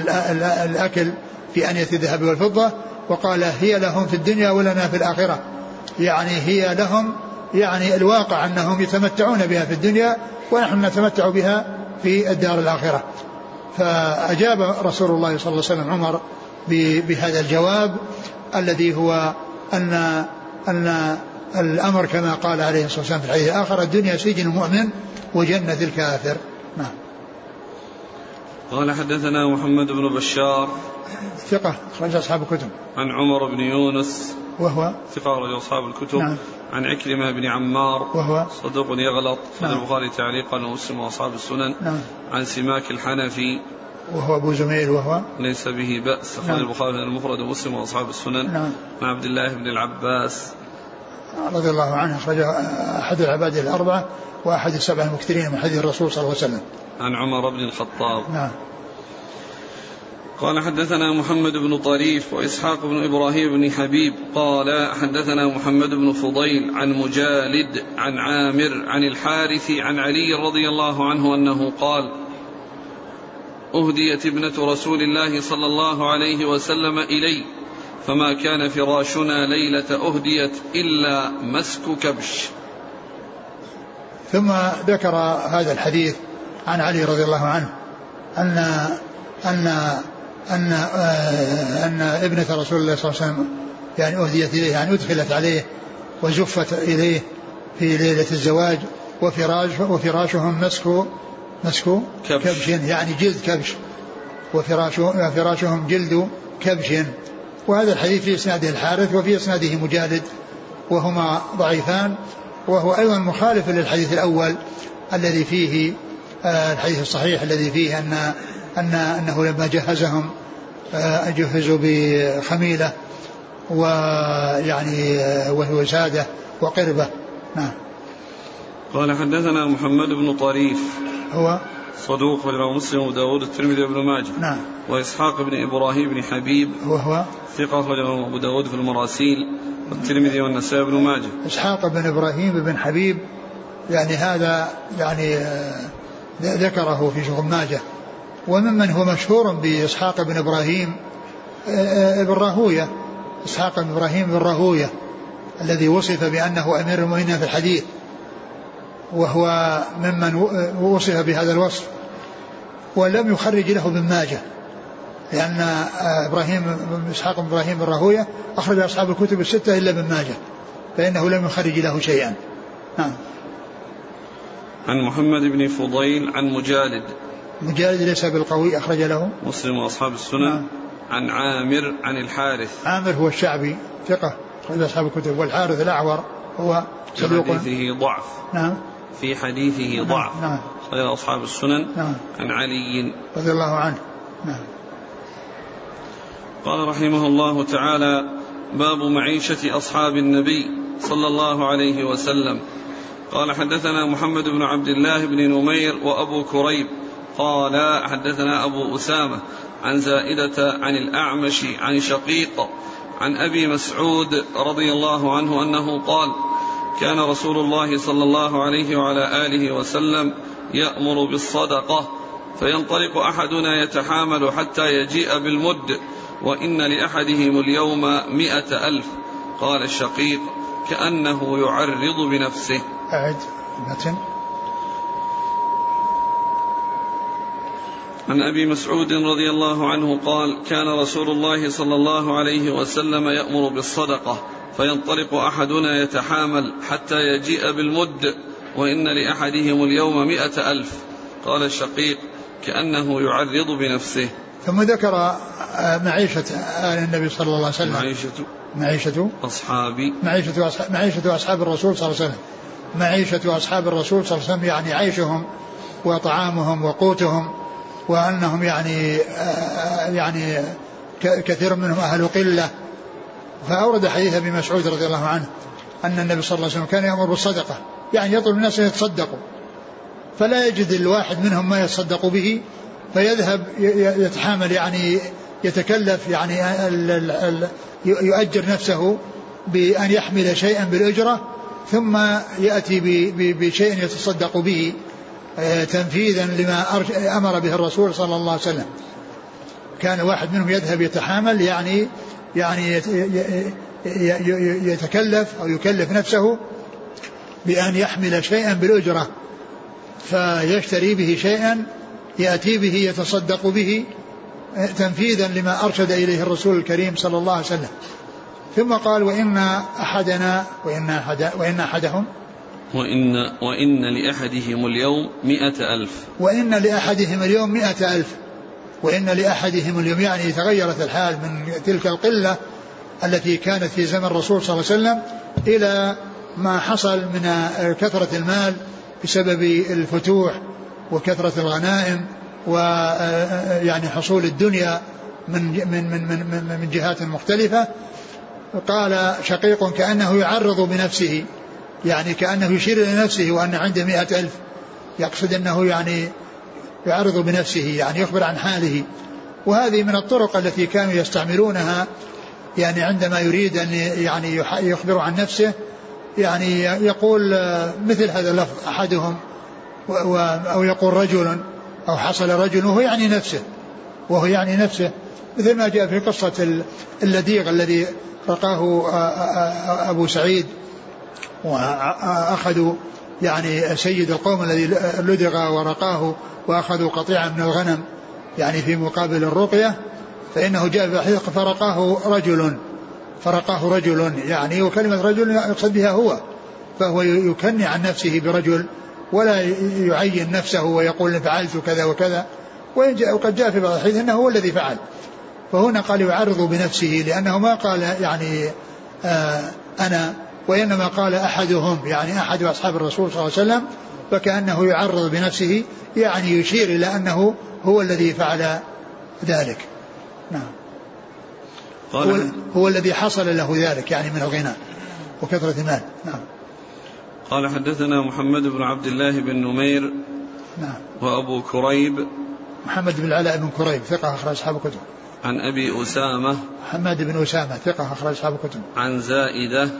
الأكل في أنية الذهب والفضة وقال هي لهم في الدنيا ولنا في الآخرة. يعني هي لهم يعني الواقع أنهم يتمتعون بها في الدنيا ونحن نتمتع بها في الدار الآخرة. فأجاب رسول الله صلى الله عليه وسلم عمر بهذا الجواب الذي هو أن أن الأمر كما قال عليه الصلاة والسلام في الحديث الآخر الدنيا سجن المؤمن وجنة الكافر. نعم. قال حدثنا محمد بن بشار. ثقة أخرج أصحاب الكتب. عن عمر بن يونس. وهو؟ ثقة أخرج أصحاب الكتب. نعم. عن عكرمة بن عمار. وهو؟ صدوق يغلط. نعم. البخاري تعليقا ومسلم وأصحاب السنن. نعم. عن سماك الحنفي. وهو أبو زميل وهو؟ ليس به بأس. أخرج نعم. البخاري المفرد ومسلم وأصحاب السنن. نعم. عن عبد الله بن العباس. رضي الله عنه أخرج أحد العباد الأربعة وأحد السبع المكثرين من حديث الرسول صلى الله عليه وسلم. عن عمر بن الخطاب. نعم. قال حدثنا محمد بن طريف وإسحاق بن إبراهيم بن حبيب. قال حدثنا محمد بن فضيل عن مجالد عن عامر عن الحارث عن علي رضي الله عنه أنه قال أهديت ابنة رسول الله صلى الله عليه وسلم إلي فما كان فراشنا ليلة أهديت إلا مسك كبش. ثم ذكر هذا الحديث عن علي رضي الله عنه أن أن أن آه، أن ابنة رسول الله صلى الله عليه وسلم يعني أهديت إليه يعني أدخلت عليه وزفت إليه في ليلة الزواج وفراش وفراشهم مسك مسك كبش, كبش يعني جلد كبش وفراشهم جلد كبش وهذا الحديث في إسناده الحارث وفي إسناده مجالد وهما ضعيفان وهو أيضا مخالف للحديث الأول الذي فيه الحديث الصحيح الذي فيه أن أن أنه لما جهزهم آه، جهزوا بخميلة ويعني آه، وهو ساده وقربة. نعم. قال حدثنا محمد بن طريف. هو؟ صدوق رواه مسلم وداود الترمذي وابن ماجه. نعم. وإسحاق بن إبراهيم بن حبيب. وهو ثقة أخرجه أبو داود في المراسيل والترمذي والنسائي بن ماجه. إسحاق بن إبراهيم بن حبيب يعني هذا يعني آه، ذكره في شغل ماجه. وممن هو مشهور بإسحاق بن إبراهيم آه، آه، بن راهوية. إسحاق بن إبراهيم بن راهوية الذي وصف بأنه أمير المؤمنين في الحديث. وهو ممن وصف بهذا الوصف. ولم يخرج له ابن ماجه لأن إبراهيم إسحاق بن إبراهيم الراهوية أخرج أصحاب الكتب الستة إلا ابن ماجه فإنه لم يخرج له شيئا. نعم. عن محمد بن فضيل عن مجالد. مجالد ليس بالقوي أخرج له. مسلم وأصحاب السنن. نعم. عن عامر عن الحارث. عامر هو الشعبي ثقة أخرج أصحاب الكتب. والحارث الأعور هو صدوق في حديثه ضعف. نعم. في حديثه نعم. ضعف. نعم. غير أصحاب السنن. نعم. عن علي. رضي الله عنه. نعم. قال رحمه الله تعالى باب معيشة أصحاب النبي صلى الله عليه وسلم. قال حدثنا محمد بن عبد الله بن نمير وأبو كريب قال حدثنا أبو أسامة عن زائدة عن الأعمش عن شقيق عن أبي مسعود رضي الله عنه أنه قال كان رسول الله صلى الله عليه وعلى آله وسلم يأمر بالصدقة فينطلق أحدنا يتحامل حتى يجيء بالمد وإن لأحدهم اليوم مئة ألف قال الشقيق كأنه يعرض بنفسه. أعد المتن. عن أبي مسعود رضي الله عنه قال كان رسول الله صلى الله عليه وسلم يأمر بالصدقة فينطلق أحدنا يتحامل حتى يجيء بالمد وإن لأحدهم اليوم مائه ألف. قال الشقيق كأنه يعرض بنفسه. ثم ذكر آه، معيشة آل النبي صلى الله عليه وسلم. معيشة معيشة أصحابي معيشة أصحاب معيشة أصحاب الرسول صلى الله عليه وسلم. معيشة أصحاب الرسول صلى الله عليه وسلم يعني عيشهم وطعامهم وقوتهم وأنهم يعني آه، يعني كثير منهم أهل قلة. فأورد حديث أبي مسعود رضي الله عنه أن النبي صلى الله عليه وسلم كان يأمر بالصدقة يعني يطلب الناس أن يتصدقوا. فلا يجد الواحد منهم ما يتصدق به فيذهب يتحامل يعني يتكلف يعني يؤجر نفسه بأن يحمل شيئا بالأجرة ثم يأتي بشيء يتصدق به آه، تنفيذا لما أمر به الرسول صلى الله عليه وسلم. كان واحد منهم يذهب يتحامل يعني يعني يتكلف أو يكلف نفسه بأن يحمل شيئا بالأجرة فيشتري به شيئا يأتي به يتصدق به آه، تنفيذا لما أرشد إليه الرسول الكريم صلى الله عليه وسلم. ثم قال وإن أحدنا وإن, أحد وإن أحدهم؟ وإن, وإن لأحدهم اليوم مئة ألف. وإن لأحدهم اليوم مئة ألف. وإن لأحدهم اليوم يعني تغيرت الحال من تلك القلة التي كانت في زمن الرسول صلى الله عليه وسلم إلى ما حصل من كثرة المال بسبب الفتوح وكثرة الغنائم ويعني حصول الدنيا من من من من, من جهات مختلفة. قال شقيق كأنه يعرض بنفسه يعني كأنه يشير إلى نفسه وأن عنده مئة ألف. يقصد أنه يعني يعرض بنفسه يعني يخبر عن حاله. وهذه من الطرق التي كانوا يستعملونها يعني عندما يريد أن يعني يخبر عن نفسه يعني يقول مثل هذا اللفظ أحدهم. أو يقول رجل أو حصل رجل وهو يعني نفسه وهو يعني نفسه مثل ما جاء في قصة اللديغ الذي رقاه أبو سعيد وأخذوا يعني سيد القوم الذي لدغ ورقاه وأخذوا قطيعا من الغنم يعني في مقابل الرقية فإنه جاء في فرقاه رجل فرقاه رجل يعني وكلمة رجل يقصد بها هو فهو يكني عن نفسه برجل ولا يعين نفسه ويقول فعلت كذا وكذا. وقد جاء في بعض الحديث إنه هو الذي فعل. فهنا قال يعرض بنفسه لأنه ما قال يعني آه أنا وإنما قال أحدهم يعني أحد أصحاب الرسول صلى الله عليه وسلم فكأنه يعرض بنفسه يعني يشير إلى أنه هو الذي فعل ذلك. نعم. هو, هو الذي حصل له ذلك يعني من الغنى وكثرة المال. نعم. قال حدثنا محمد بن عبد الله بن نمير نعم. وأبو كريب. محمد بن العلاء بن كريب ثقة أخرج أصحاب الكتب. عن أبي أسامة. محمد بن أسامة ثقة أخرج أصحاب الكتب. عن زائدة.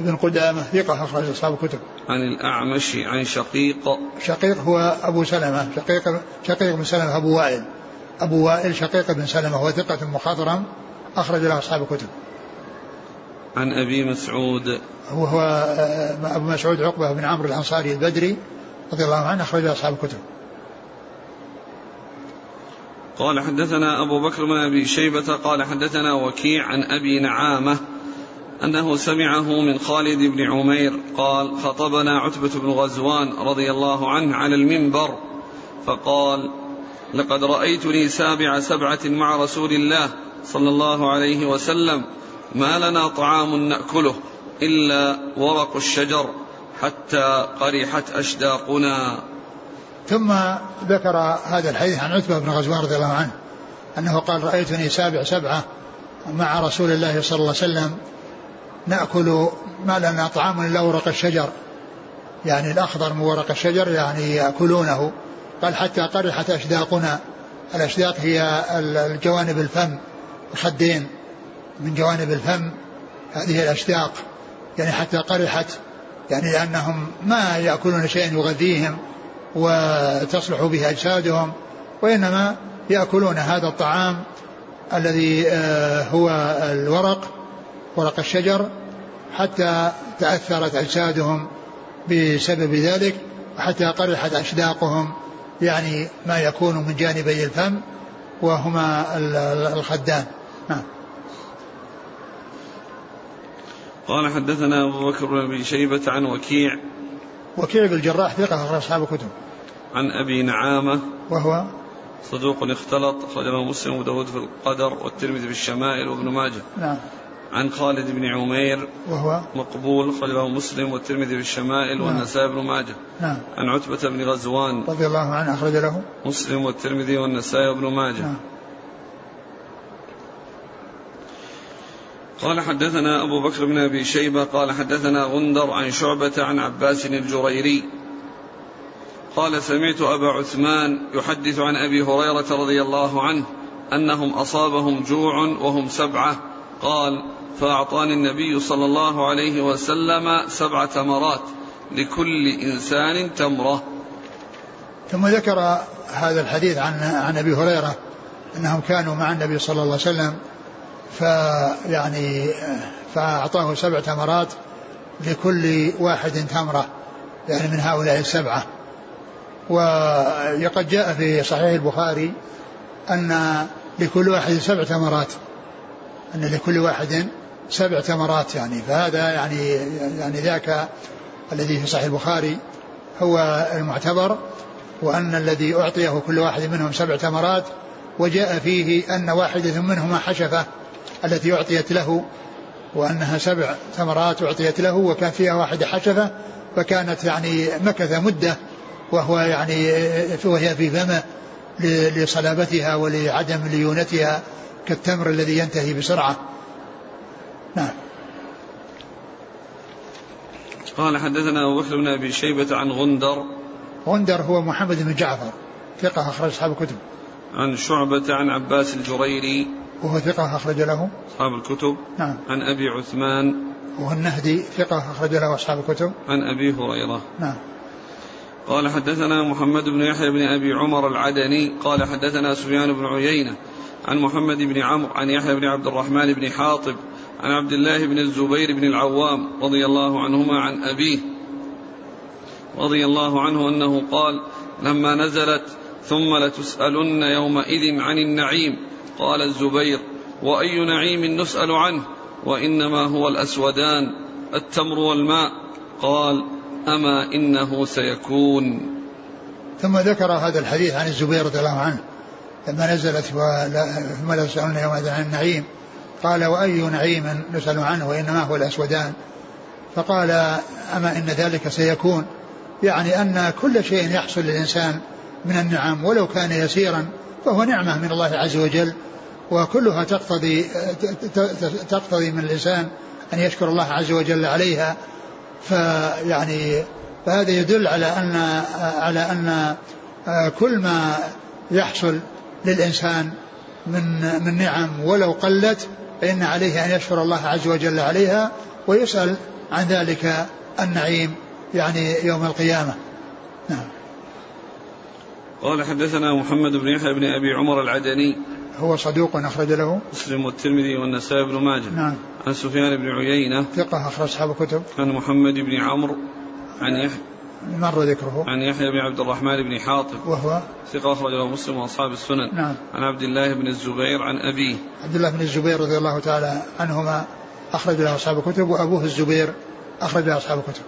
ابن قدامة ثقة أخرج أصحاب الكتب. عن الأعمش عن شقيق. شقيق هو أبو سلمة شقيق شقيق بن سلمة أبو وائل. أبو وائل شقيق بن سلمة هو ثقة مخضرم أخرج له أصحاب الكتب. عن أبي مسعود هو هو آه، أبو مسعود عقبة بن عمرو الأنصاري البدري رضي الله عنه أخرج أصحاب الكتب. قال حدثنا أبو بكر بن أبي شيبة قال حدثنا وكيع عن أبي نعامة أنه سمعه من خالد بن عمير قال خطبنا عتبة بن غزوان رضي الله عنه على المنبر فقال لقد رأيتني سابع سبعة مع رسول الله صلى الله عليه وسلم ما لنا طعام نأكله إلا ورق الشجر حتى قرحت أشداقنا. ثم ذكر هذا الحديث عن عتبة بن غزوان رضي الله عنه أنه قال رأيتني سابع سبعة مع رسول الله صلى الله عليه وسلم نأكل ما لنا طعام إلا ورق الشجر. يعني الأخضر من ورق الشجر يعني يأكلونه قال حتى قرحت أشداقنا. الأشداق هي الجوانب الفم الخدين. من جوانب الفم هذه الأشداق يعني حتى قرحت يعني لأنهم ما يأكلون شيئا يغذيهم وتصلح به أجسادهم وإنما يأكلون هذا الطعام الذي آه، هو الورق ورق الشجر حتى تأثرت أجسادهم بسبب ذلك وحتى قرحت أشداقهم يعني ما يكون من جانبي الفم وهما الخدان قال حدثنا أبو بكر بن أبي شيبة عن وكيع وكيع بن الجراح ثقة أخرج أصحاب الكتب. عن أبي نعامة وهو صدوق اختلط أخرجه مسلم وداود في القدر والترمذي في الشمائل وابن ماجه. نعم. عن خالد بن عمير وهو مقبول خرجه مسلم والترمذي في الشمائل نعم. والنسائي بن ماجه. نعم. عن عتبة بن غزوان رضي الله عنه أخرج له. مسلم والترمذي والنسائي وابن ماجه. نعم. قال حدثنا أبو بكر بن أبي شيبة قال حدثنا غندر عن شعبة عن عباس الجريري. قال سمعت أبا عثمان يحدث عن أبي هريرة رضي الله عنه أنهم أصابهم جوع وهم سبعة. قال فأعطاني النبي صلى الله عليه وسلم سبع تمرات لكل إنسان تمرة. ثم ذكر هذا الحديث عن عن أبي هريرة أنهم كانوا مع النبي صلى الله عليه وسلم فيعني فأعطاه سبع تمرات لكل واحد تمرة يعني من هؤلاء السبعة. وقد جاء في صحيح البخاري أن لكل واحد سبع تمرات أن لكل واحد سبع تمرات يعني. فهذا يعني يعني ذاك الذي في صحيح البخاري هو المعتبر وأن الذي أعطيه كل واحد منهم سبع تمرات وجاء فيه أن واحدة منهما حشفة. التي أعطيت له وأنها سبع ثمرات أعطيت له وكان فيها واحدة حشفة فكانت يعني مكث مدة وهو يعني وهي في فمه لصلابتها ولعدم ليونتها كالتمر الذي ينتهي بسرعة. نعم. قال حدثنا أبو بكر بن أبي شيبة عن غندر. غندر هو محمد بن جعفر ثقة أخرج أصحاب الكتب. عن شعبة عن عباس الجريري. وهو ثقة أخرج له. أصحاب الكتب. نعم. عن أبي عثمان. وهو النهدي ثقة أخرج له أصحاب الكتب. عن أبي هريرة. نعم. قال حدثنا محمد بن يحيى بن أبي عمر العدني. قال حدثنا سفيان بن عيينة. عن محمد بن عمرو عن يحيى بن عبد الرحمن بن حاطب. عن عبد الله بن الزبير بن العوام رضي الله عنهما عن أبيه. رضي الله عنه أنه قال لما نزلت ثم لتسألن يومئذ عن النعيم قال الزبير وأي نعيم نسأل عنه؟ وإنما هو الأسودان التمر والماء. قال أما إنه سيكون. ثم ذكر هذا الحديث عن الزبير رضي الله عنه لما نزلت ثم لا تسألون يومئذ عن النعيم. قال وأي نعيم نسأل عنه؟ وإنما هو الأسودان. فقال أما إن ذلك سيكون؟ يعني أن كل شيء يحصل للإنسان من النعم ولو كان يسيرا فهو نعمة من الله عز وجل. وكلها تقتضي تقتضي من الإنسان أن يشكر الله عز وجل عليها. فيعني فهذا يدل على أن على أن كل ما يحصل للإنسان من من نعم ولو قلت فإن عليه أن يشكر الله عز وجل عليها ويسأل عن ذلك النعيم يعني يوم القيامة. نعم. قال حدثنا محمد بن يحيى بن أبي عمر العدني هو صدوق أخرج له. مسلم والترمذي والنسائي بن ماجه. نعم. عن سفيان بن عيينة. ثقة أخرج أصحاب الكتب. عن محمد بن عمرو. عن يحيى مر ذكره؟ عن يحيى بن عبد الرحمن بن حاطب. وهو؟ ثقة أخرج له مسلم وأصحاب السنن. نعم. عن عبد الله بن الزبير عن أبيه. عبد الله بن الزبير رضي الله تعالى عنهما أخرج له أصحاب الكتب وأبوه الزبير أخرج له أصحاب الكتب.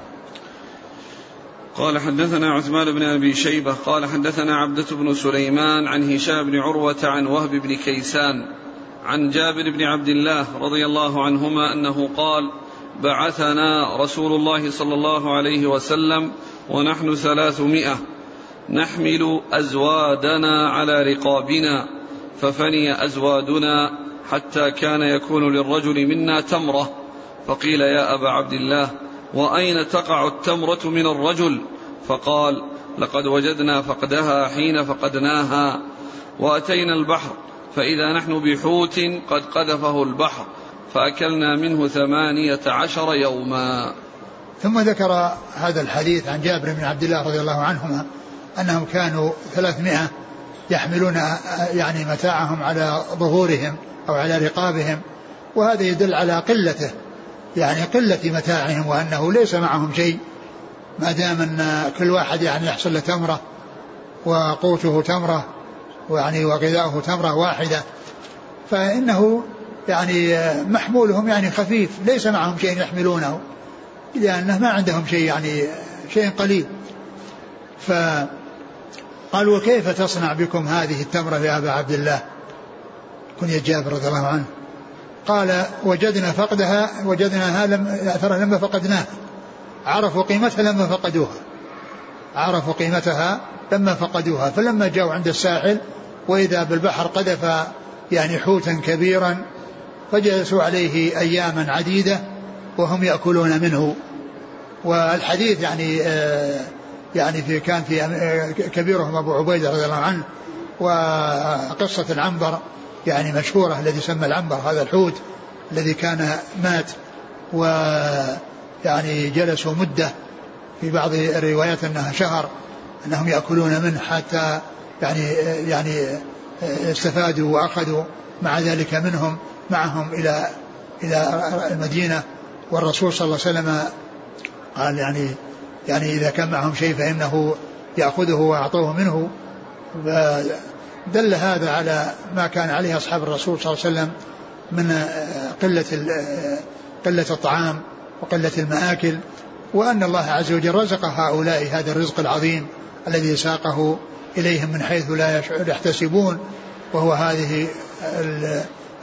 قال حدثنا عثمان بن أبي شيبة قال حدثنا عبدة بن سليمان عن هشام بن عروة عن وهب بن كيسان عن جابر بن عبد الله رضي الله عنهما أنه قال بعثنا رسول الله صلى الله عليه وسلم ونحن ثلاثمائة نحمل أزوادنا على رقابنا ففني أزوادنا حتى كان يكون للرجل منا تمرة. فقيل يا أبا عبد الله وأين تقع التمرة من الرجل؟ فقال لقد وجدنا فقدها حين فقدناها وأتينا البحر فإذا نحن بحوت قد قذفه البحر فأكلنا منه ثمانية عشر يوما. ثم ذكر هذا الحديث عن جابر بن عبد الله رضي الله عنهما أنهم كانوا ثلاثمائة يحملون يعني متاعهم على ظهورهم أو على رقابهم وهذا يدل على قلته. يعني قلة متاعهم وأنه ليس معهم شيء ما دام أن كل واحد يعني يحصل له تمرة وقوته تمرة ويعني وغذاؤه تمرة واحدة فإنه يعني محمولهم يعني خفيف ليس معهم شيء يحملونه لأنه ما عندهم شيء يعني شيء قليل. فقال وكيف تصنع بكم هذه التمرة يا أبا عبد الله؟ كنية جابر رضي الله عنه. قال وجدنا فقدها وجدناها لم ترى لما فقدناها عرفوا قيمتها لما فقدوها. عرفوا قيمتها لما فقدوها. فلما جاءوا عند الساحل وإذا بالبحر قذف يعني حوتا كبيرا فجلسوا عليه أياما عديدة وهم يأكلون منه. والحديث يعني آه يعني في كان في آه، كبيرهم أبو عبيدة رضي الله عنه وقصة العنبر يعني مشهورة الذي سمى العنبر هذا الحوت الذي كان مات ويعني جلسوا مدة في بعض الروايات أنها شهر أنهم يأكلون منه حتى يعني يعني استفادوا وأخذوا مع ذلك منهم معهم إلى إلى المدينة. والرسول صلى الله عليه وسلم قال يعني يعني إذا كان معهم شيء فإنه يأخذه ويعطوه منه. دل هذا على ما كان عليه أصحاب الرسول صلى الله عليه وسلم من قلة قلة الطعام وقلة المآكل وأن الله عز وجل رزق هؤلاء هذا الرزق العظيم الذي ساقه إليهم من حيث لا يحتسبون وهو هذه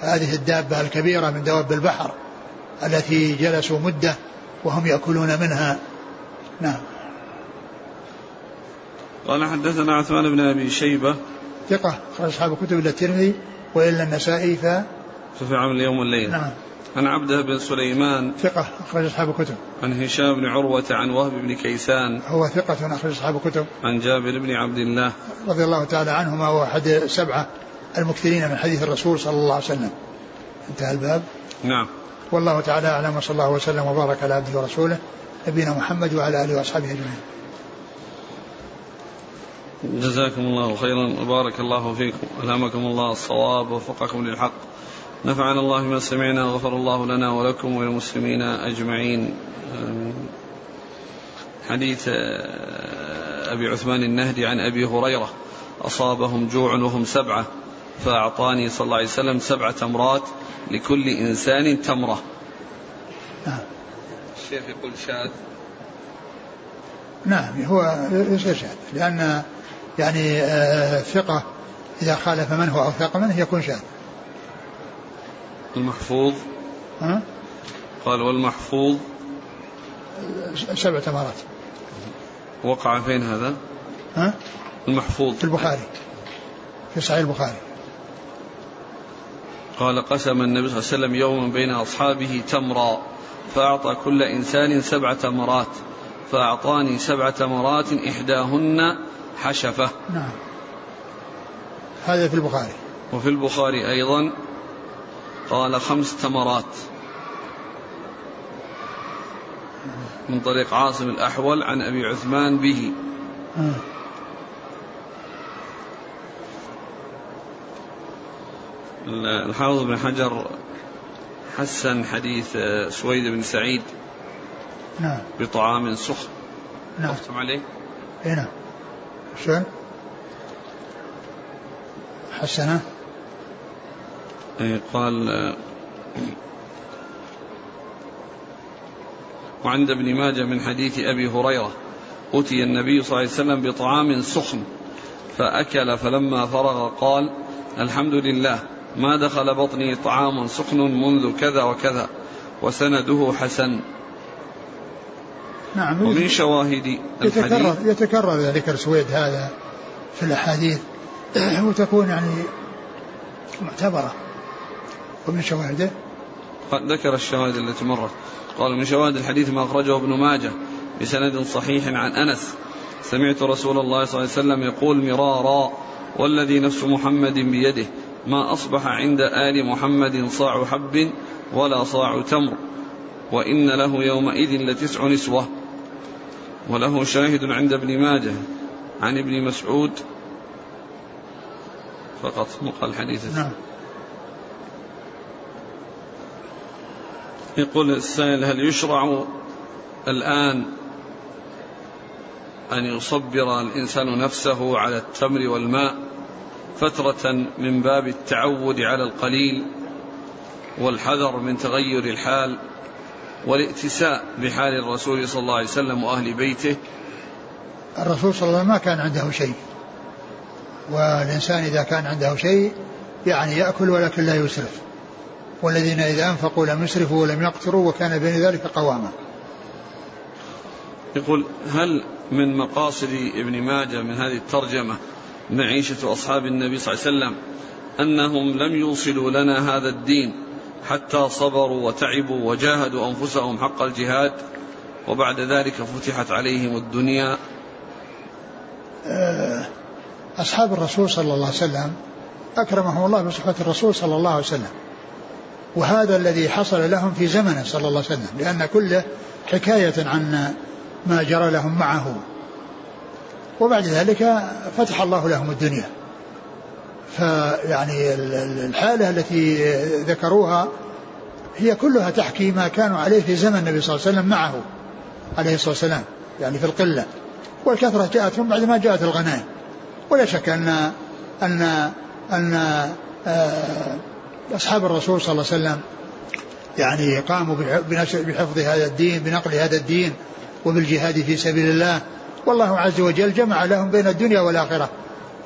هذه الدابة الكبيرة من دواب البحر التي جلسوا مدة وهم يأكلون منها. نعم. قال حدثنا عثمان بن أبي شيبة ثقة أخرج أصحاب الكتب إلا الترمذي وإلا النسائي ف ففي عمل اليوم والليل نعم. عن عبده بن سليمان. ثقة أخرج أصحاب الكتب. عن هشام بن عروة عن وهب بن كيسان. هو ثقة أخرج أصحاب الكتب. عن جابر بن عبد الله. رضي الله تعالى عنهما هو أحد السبعة المكثرين من حديث الرسول صلى الله عليه وسلم. انتهى الباب. نعم. والله تعالى أعلم وصلى الله وسلم وبارك على عبده ورسوله نبينا محمد وعلى آله وأصحابه أجمعين. جزاكم الله خيرا وبارك الله فيكم ألهمكم الله الصواب ووفقكم للحق. نفعنا الله ما سمعنا غفر الله لنا ولكم وللمسلمين أجمعين. حديث آه، أبي عثمان النهدي عن أبي هريرة. أصابهم جوع وهم سبعة فأعطاني صلى الله عليه وسلم سبع تمرات لكل إنسان تمرة. نعم. الشيخ يقول شاذ. نعم هو يصير شاذ لأن يعني آه، ثقة إذا خالف من هو أوثق منه يكون شاذ. المحفوظ. ها؟ قال والمحفوظ. سبع تمرات وقع فين هذا؟ ها؟ المحفوظ. في البخاري. في صحيح البخاري. قال قسم النبي صلى الله عليه وسلم يوما بين أصحابه تمرا فأعطى كل إنسان سبع تمرات فأعطاني سبع تمرات إحداهن حشفة. نعم. هذا في البخاري. وفي البخاري أيضا قال خمس تمرات من طريق عاصم الأحول عن أبي عثمان به. آه. الحافظ بن حجر حسن حديث سويد بن سعيد نعم. بطعام سخن. نعم. عليه؟ اي نعم. شلون؟ حسنة إيه، قال وعند ابن ماجه من حديث أبي هريرة اتي النبي صلى الله عليه وسلم بطعام سخن فأكل فلما فرغ قال الحمد لله ما دخل بطني طعام سخن منذ كذا وكذا وسنده حسن نعم ومن شواهد يتكرر يتكرر ذلك السويد هذا في الأحاديث. وتكون يعني معتبرة. ومن شواهده؟ ذكر الشواهد التي مرت. قال من شواهد الحديث ما أخرجه ابن ماجه بسند صحيح عن أنس. سمعت رسول الله صلى الله عليه وسلم يقول مرارا والذي نفس محمد بيده ما أصبح عند آل محمد صاع حب ولا صاع تمر. وإن له يومئذ لتسع نسوة. وله شاهد عند ابن ماجه عن ابن مسعود فقط مقال حديث نعم. يقول السائل هل يشرع الآن أن يصبر الإنسان نفسه على التمر والماء فترة من باب التعود على القليل والحذر من تغير الحال والائتساء بحال الرسول صلى الله عليه وسلم وأهل بيته. الرسول صلى الله عليه وسلم ما كان عنده شيء. والإنسان إذا كان عنده شيء يعني يأكل ولكن لا يسرف. والذين إذا أنفقوا لم يسرفوا ولم يقتروا وكان بين ذلك قواما. يقول هل من مقاصد ابن ماجه من هذه الترجمة معيشة أصحاب النبي صلى الله عليه وسلم أنهم لم يوصلوا لنا هذا الدين حتى صبروا وتعبوا وجاهدوا أنفسهم حق الجهاد وبعد ذلك فتحت عليهم الدنيا. آه، أصحاب الرسول صلى الله عليه وسلم أكرمهم الله بصحبة الرسول صلى الله عليه وسلم. وهذا الذي حصل لهم في زمنه صلى الله عليه وسلم لأن كله حكاية عن ما جرى لهم معه. وبعد ذلك فتح الله لهم الدنيا. فيعني الحالة التي ذكروها هي كلها تحكي ما كانوا عليه في زمن النبي صلى الله عليه وسلم معه عليه الصلاة والسلام يعني في القلة. والكثرة جاءتهم بعد ما جاءت الغنائم. ولا شك أن أن أن آه، أصحاب الرسول صلى الله عليه وسلم يعني قاموا بحفظ هذا الدين بنقل هذا الدين وبالجهاد في سبيل الله. والله عز وجل جمع لهم بين الدنيا والآخرة.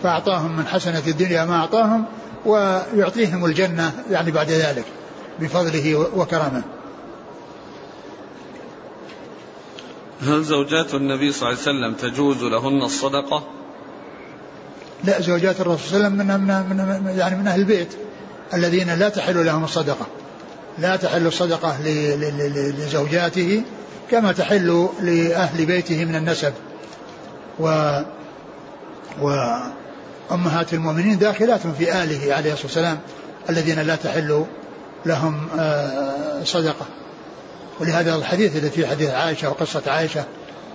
فأعطاهم من حسنة الدنيا ما أعطاهم ويعطيهم الجنة يعني بعد ذلك بفضله وكرمه. هل زوجات النبي صلى الله عليه وسلم تجوز لهن الصدقة؟ لا زوجات الرسول صلى الله عليه وسلم من, من, من يعني من أهل البيت الذين لا تحل لهم الصدقة. لا تحل الصدقة لزوجاته كما تحل لأهل بيته من النسب. و وأمهات المؤمنين داخلات في آله عليه الصلاة والسلام الذين لا تحل لهم آه، صدقة. ولهذا الحديث الذي في حديث عائشة وقصة عائشة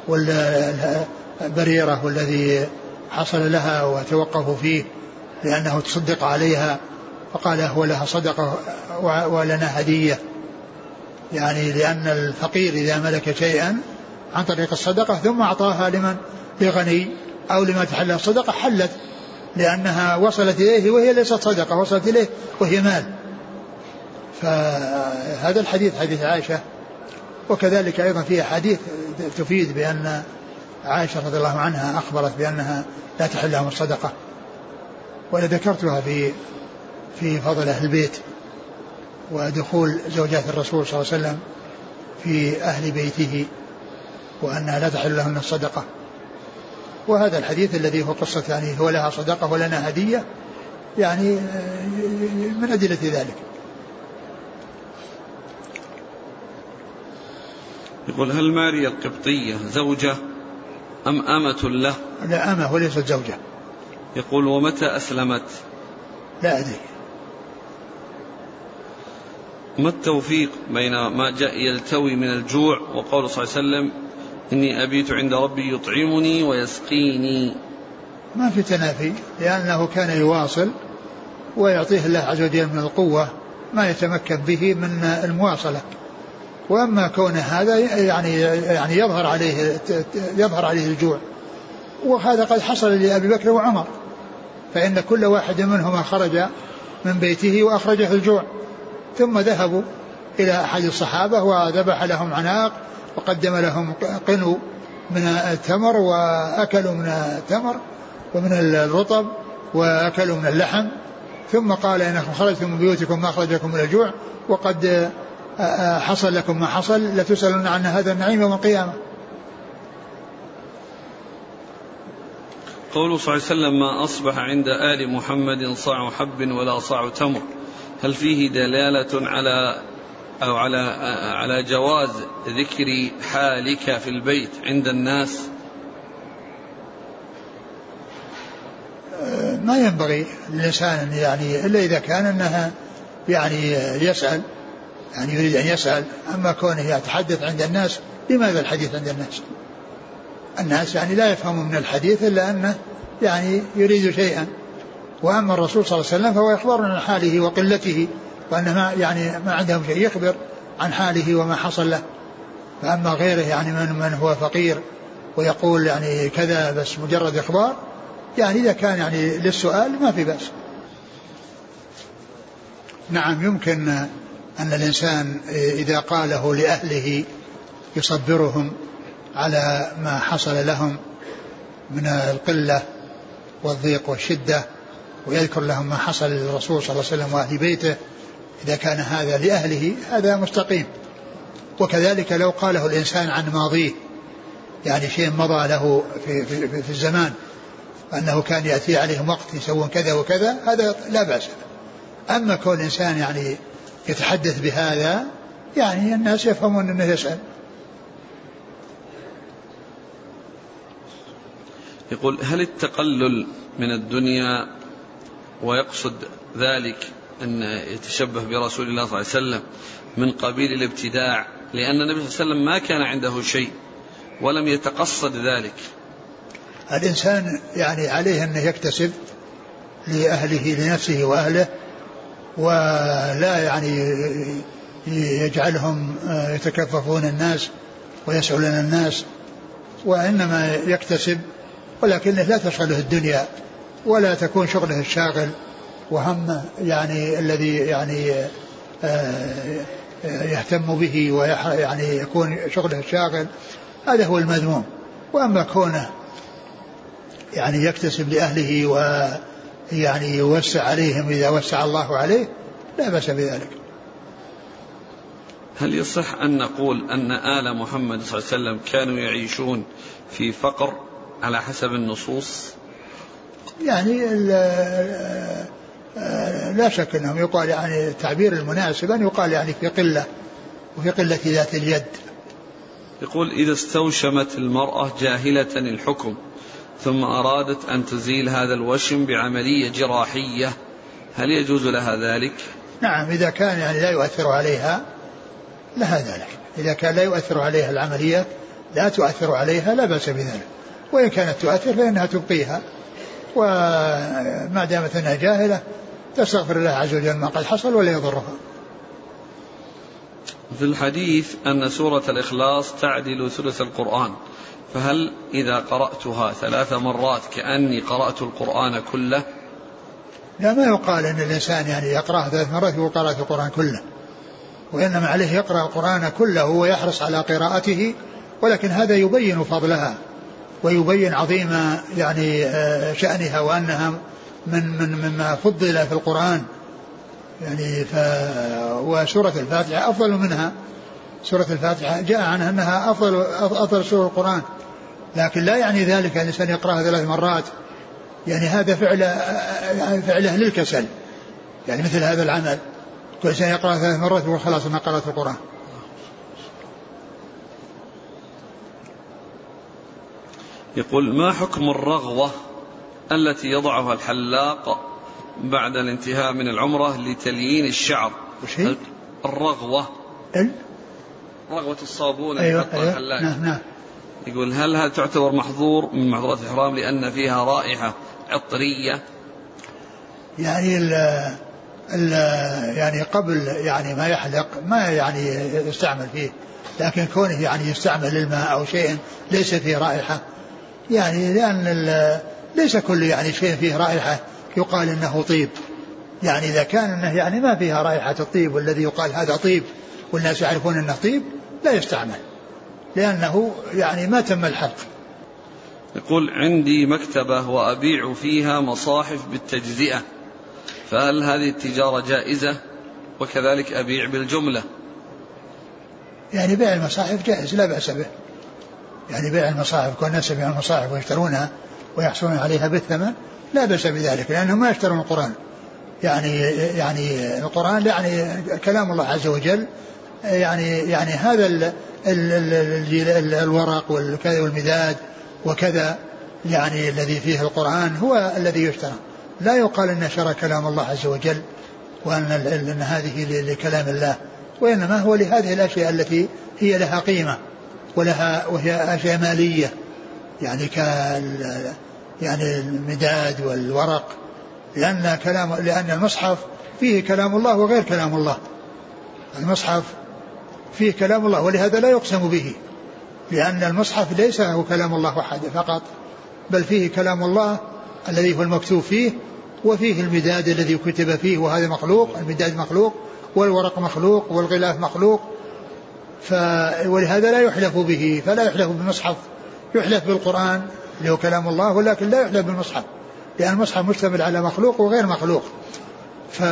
والبريرة والذي حصل لها وتوقفوا فيه لأنه تصدق عليها فقال هو لها صدقة ولنا هدية. يعني لأن الفقير إذا ملك شيئا عن طريق الصدقة ثم أعطاها لمن؟ لغني أو لما تحل الصدقة حلت. لأنها وصلت إليه وهي ليست صدقة وصلت إليه وهي مال. فهذا الحديث حديث عائشة وكذلك أيضا في حديث تفيد بأن عائشة رضي الله عنها أخبرت بأنها لا تحل لهم الصدقة. ولذكرتها في في فضل أهل البيت ودخول زوجات الرسول صلى الله عليه وسلم في أهل بيته وأنها لا تحل لهن الصدقة. وهذا الحديث الذي هو قصة يعني هو لها صدقة ولنا هدية يعني من أدلة ذلك. يقول هل ماريا القبطية زوجة أم أمة له؟ لا أمة وليست زوجة. يقول ومتى أسلمت؟ لا أدري. ما التوفيق بين ما جاء يلتوي من الجوع وقول صلى الله عليه وسلم إني أبيت عند ربي يطعمني ويسقيني. ما في تنافي لأنه كان يواصل ويعطيه الله عز وجل من القوة ما يتمكن به من المواصلة. وأما كون هذا يعني يعني يظهر عليه يظهر عليه الجوع. وهذا قد حصل لأبي بكر وعمر فإن كل واحد منهما خرج من بيته وأخرجه الجوع. ثم ذهبوا إلى أحد الصحابة وذبح لهم عناق وقدم لهم قنو من التمر وأكلوا من التمر ومن الرطب وأكلوا من اللحم. ثم قال إنكم خرجتم من بيوتكم ما أخرجكم من الجوع وقد حصل لكم ما حصل لتسألن عن هذا النعيم يوم القيامة. قوله صلى الله عليه وسلم ما أصبح عند آل محمد صاع حب ولا صاع تمر. هل فيه دلالة على أو على على جواز ذكر حالك في البيت عند الناس؟ ما ينبغي للإنسان يعني إلا إذا كان أنها يعني يسأل يعني يريد أن يسأل أما كونه يتحدث عند الناس لماذا الحديث عند الناس؟ الناس يعني لا يفهمون من الحديث إلا أنه يعني يريد شيئا. وأما الرسول صلى الله عليه وسلم فهو يخبر عن حاله وقلته. وأنه ما يعني ما عندهم شيء يخبر عن حاله وما حصل له. فأما غيره يعني من, من هو فقير ويقول يعني كذا بس مجرد إخبار يعني إذا كان يعني للسؤال ما في بأس. نعم يمكن أن الإنسان إذا قاله لأهله يصبرهم على ما حصل لهم من القلة والضيق والشدة ويذكر لهم ما حصل للرسول صلى الله عليه وسلم وأهل بيته إذا كان هذا لأهله هذا مستقيم. وكذلك لو قاله الإنسان عن ماضيه يعني شيء مضى له في, في, في, في الزمان أنه كان يأتي عليهم وقت يسوون كذا وكذا هذا لا بأس أما كون الإنسان يعني يتحدث بهذا يعني الناس يفهمون أنه يسأل. يقول هل التقلل من الدنيا ويقصد ذلك أن يتشبه برسول الله صلى الله عليه وسلم من قبيل الابتداع لأن النبي صلى الله عليه وسلم ما كان عنده شيء ولم يتقصد ذلك. الإنسان يعني عليه أنه يكتسب لأهله لنفسه وأهله ولا يعني يجعلهم يتكففون الناس ويسألون الناس وإنما يكتسب ولكنه لا تشغله الدنيا ولا تكون شغله الشاغل. وهمه يعني الذي يعني آه، يهتم به ويعني يكون شغله الشاغل هذا هو المذموم وأما كونه يعني يكتسب لأهله ويعني يوسع عليهم إذا وسع الله عليه لا بأس بذلك. هل يصح أن نقول أن آل محمد صلى الله عليه وسلم كانوا يعيشون في فقر على حسب النصوص؟ يعني لا شك أنهم يقال يعني التعبير المناسب أن يقال يعني في قلة وفي قلة ذات اليد. يقول إذا استوشمت المرأة جاهلة الحكم ثم أرادت أن تزيل هذا الوشم بعملية جراحية هل يجوز لها ذلك؟ نعم إذا كان يعني لا يؤثر عليها لها ذلك، إذا كان لا يؤثر عليها العملية لا تؤثر عليها لا بأس بذلك. وإن كانت تؤثر فإنها تبقيها وما دامت أنها جاهلة تستغفر الله عز وجل ما قد حصل ولا يضرها. في الحديث أن سورة الإخلاص تعدل ثلث القرآن فهل إذا قرأتها ثلاث مرات كأني قرأت القرآن كله؟ لا ما يقال أن الإنسان يعني يقرأها ثلاث مرات يقول قرأت القرآن كله وإنما عليه يقرأ القرآن كله ويحرص على قراءته ولكن هذا يبين فضلها ويبين عظيم يعني آه، شأنها وأنها من من مما فضل في القرآن. يعني ف وسورة الفاتحة أفضل منها. سورة الفاتحة جاء عنها أنها أفضل أفضل سورة القرآن. لكن لا يعني ذلك أن الإنسان يقرأها ثلاث مرات. يعني هذا فعل فعل أهل الكسل. يعني مثل هذا العمل. كل إنسان يقرأ ثلاث مرات يقول خلاص أنا قرأت القرآن. يقول ما حكم الرغوة التي يضعها الحلاق بعد الانتهاء من العمرة لتليين الشعر. وش هي؟ الرغوة. ال؟ رغوة الصابون أيوة يحطها أيوة. الحلاق. نعم نعم. يقول هل هذا تعتبر محظور من محظورات الإحرام لأن فيها رائحة عطرية؟ يعني ال ال يعني قبل يعني ما يحلق ما يعني يستعمل فيه لكن كونه يعني يستعمل الماء أو شيء ليس فيه رائحة. يعني لأن ليس كل يعني شيء فيه رائحة يقال إنه طيب. يعني إذا كان إنه يعني ما فيها رائحة الطيب والذي يقال هذا طيب والناس يعرفون إنه طيب لا يستعمل. لأنه يعني ما تم الحلق يقول عندي مكتبة وأبيع فيها مصاحف بالتجزئة فهل هذه التجارة جائزة؟ وكذلك أبيع بالجملة. يعني بيع المصاحف جائز لا بأس به. يعني بيع المصاحف كل الناس يبيعون المصاحف ويشترونها. ويحصلون عليها بالثمن لا بأس بذلك لأنهم ما يشترون القرآن. يعني يعني القرآن يعني كلام الله عز وجل يعني يعني هذا ال ال ال ال الورق والمداد وكذا يعني الذي فيه القرآن هو الذي يشترى. لا يقال أن شرع كلام الله عز وجل وأن أن هذه لكلام الله وإنما هو لهذه الأشياء التي هي لها قيمة ولها وهي أشياء مالية. يعني ك يعني المداد والورق لأن كلام لأن المصحف فيه كلام الله وغير كلام الله. المصحف فيه كلام الله ولهذا لا يقسم به لأن المصحف ليس هو كلام الله وحده فقط بل فيه كلام الله الذي هو المكتوب فيه وفيه المداد الذي كتب فيه وهذا مخلوق المداد مخلوق والورق مخلوق والغلاف مخلوق ف ولهذا لا يحلف به فلا يحلف بالمصحف. يحلف بالقرآن اللي هو كلام الله ولكن لا يحلف بالمصحف لأن المصحف مشتمل على مخلوق وغير مخلوق. ف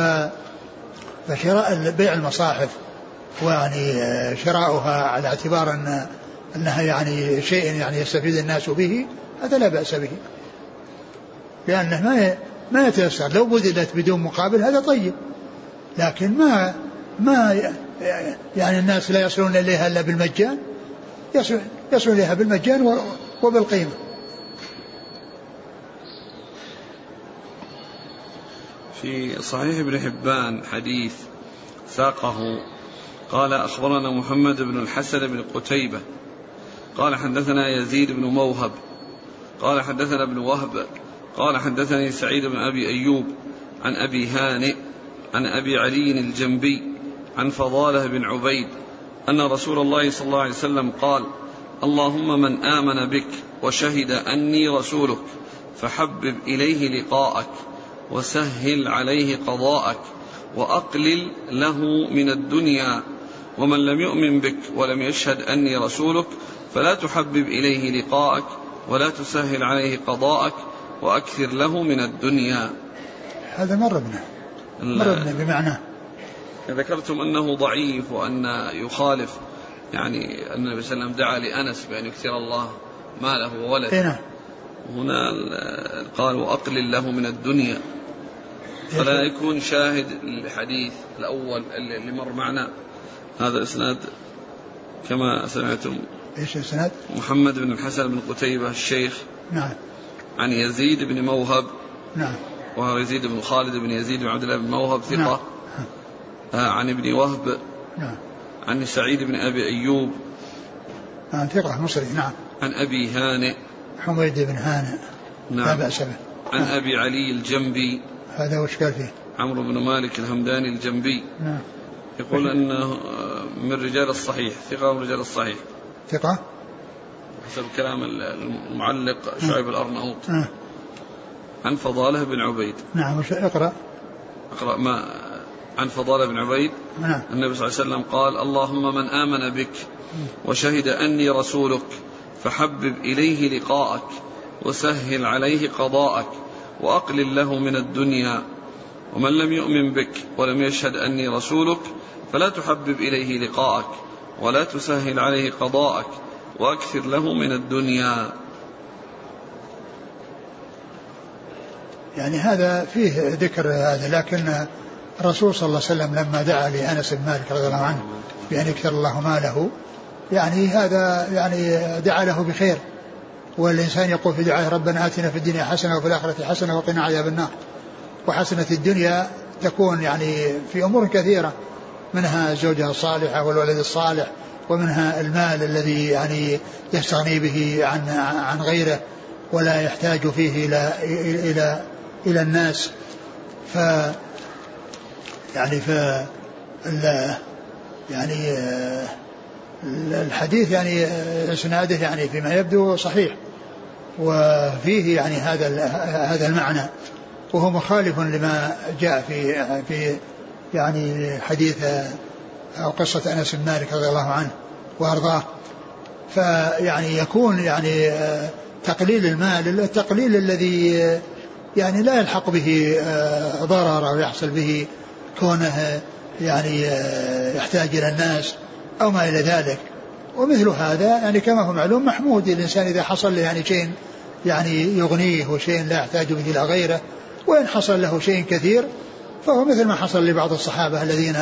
فشراء بيع المصاحف ويعني شراؤها على اعتبار أن أنها يعني شيء يعني يستفيد الناس به هذا لا بأس به. لأنه ما ما يتيسر لو بذلت بدون مقابل هذا طيب. لكن ما ما يعني الناس لا يصلون إليها إلا بالمجان يصل إليها بالمجان وبالقيمة. في صحيح ابن حبان حديث ساقه قال أخبرنا محمد بن الحسن بن قتيبة قال حدثنا يزيد بن موهب قال حدثنا ابن وهب قال حدثني سعيد بن أبي أيوب عن أبي هانئ عن أبي علي الجنبي عن فضالة بن عبيد أن رسول الله صلى الله عليه وسلم قال اللهم من آمن بك وشهد أني رسولك فحبب إليه لقاءك وسهل عليه قضاءك وأقلل له من الدنيا ومن لم يؤمن بك ولم يشهد أني رسولك فلا تحبب إليه لقاءك ولا تسهل عليه قضاءك وأكثر له من الدنيا. هذا مر بنا مر بنا بمعنى. ذكرتم أنه ضعيف وأن يخالف يعني ان النبي صلى الله عليه وسلم دعا لأنس بأن يكثر الله ماله وولده. نعم. هنا قال وأقلل له من الدنيا. فلا يكون شاهد الحديث الأول اللي مر معنا. هذا إسناد كما سمعتم. إيش الإسناد؟ محمد بن الحسن بن قتيبة الشيخ. نعم. عن يزيد بن موهب. نعم. وهو يزيد بن خالد بن يزيد بن عبد الله بن موهب ثقة. نعم. آه عن ابن وهب. نعم. عن سعيد بن أبي أيوب عن ثقة مصري نعم. عن أبي هانئ. حميد بن هانئ. نعم. لا بأس به. عن نعم. أبي علي الجنبي. هذا وش قال فيه؟ عمرو بن مالك الهمداني الجنبي. نعم. يقول انه من رجال الصحيح ثقة من رجال الصحيح. ثقة؟ حسب كلام المعلق شعيب الأرناؤوط نعم. عن فضالة بن عبيد. نعم اقرأ. اقرأ ما عن فضالة بن عبيد. نعم. النبي صلى الله عليه وسلم قال اللهم من آمن بك وشهد أني رسولك فحبب إليه لقاءك وسهل عليه قضاءك وأقلل له من الدنيا. ومن لم يؤمن بك ولم يشهد أني رسولك فلا تحبب إليه لقاءك ولا تسهل عليه قضاءك وأكثر له من الدنيا. يعني هذا فيه ذكر هذا لكن الرسول صلى الله عليه وسلم لما دعا لأنس بن مالك رضي الله عنه بأن يكثر الله ماله يعني هذا يعني دعا له بخير. والإنسان يقول في دعائه ربنا آتنا في الدنيا حسنة وفي الآخرة حسنة وقنا عذاب النار. وحسنة الدنيا تكون يعني في أمور كثيرة منها الزوجة الصالحة والولد الصالح ومنها المال الذي يعني يستغني به عن عن غيره ولا يحتاج فيه إلى إلى إلى الناس. ف يعني ف يعني الحديث يعني إسناده يعني فيما يبدو صحيح. وفيه يعني هذا هذا المعنى. وهو مخالف لما جاء في في يعني حديث أو قصة أنس بن مالك رضي الله عنه وأرضاه. فيعني يكون يعني تقليل المال التقليل الذي يعني لا يلحق به ضرر أو يحصل به كونه يعني يحتاج إلى الناس أو ما إلى ذلك. ومثل هذا يعني كما هو معلوم محمود الإنسان إذا حصل له يعني شيء يعني يغنيه وشيء لا يحتاج به إلى غيره وإن حصل له شيء كثير فهو مثل ما حصل لبعض الصحابة الذين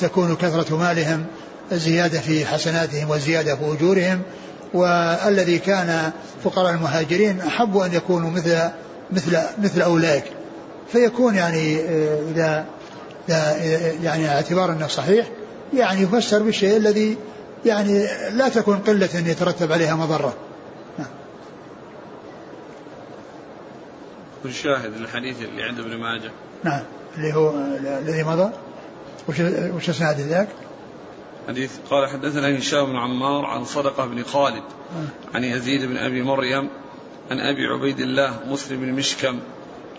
تكون كثرة مالهم زيادة في حسناتهم وزيادة في أجورهم والذي كان فقراء المهاجرين أحب أن يكونوا مثل مثل مثل أولئك. فيكون يعني إذا يعني اعتبار أنه صحيح يعني يفسر بالشيء الذي يعني لا تكون قلة يترتب عليها مضرة. نعم. والشاهد الحديث اللي عند ابن ماجه. نعم. اللي هو الذي مضى. وش وش إسناد ذاك؟ حديث قال حدثنا هشام بن عمار عن صدقة بن خالد عن يزيد بن أبي مريم عن أبي عبيد الله مسلم بن مشكم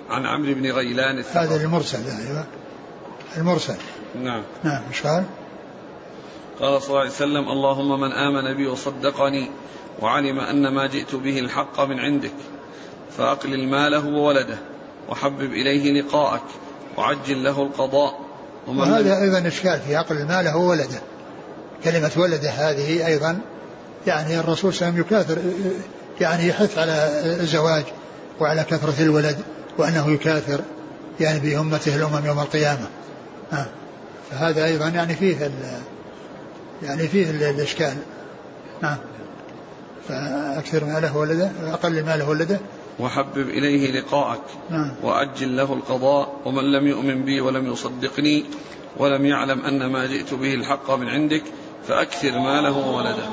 عن عمرو بن غيلان هذا المرسل أيوه. المرسل. نعم. نعم إيش قال؟ قال صلى الله عليه وسلم اللهم من آمن بي وصدقني وعلم أن ما جئت به الحق من عندك فأقلل ماله وولده وحبب إليه لقاءك وعجل له القضاء. وهذا أيضا إشكال في أقل ماله وولده. كلمة ولده هذه أيضا يعني الرسول صلى الله عليه وسلم يكاثر يعني يحث على الزواج وعلى كثرة الولد وأنه يكاثر يعني بأمته الأمم يوم القيامة. آه. فهذا أيضا يعني فيه يعني فيه الإشكال نعم فأكثر ماله ولده أقل ماله ولده وحبب إليه لقاءك نعم. وأجل له القضاء ومن لم يؤمن بي ولم يصدقني ولم يعلم أن ما جئت به الحق من عندك فأكثر ماله وولده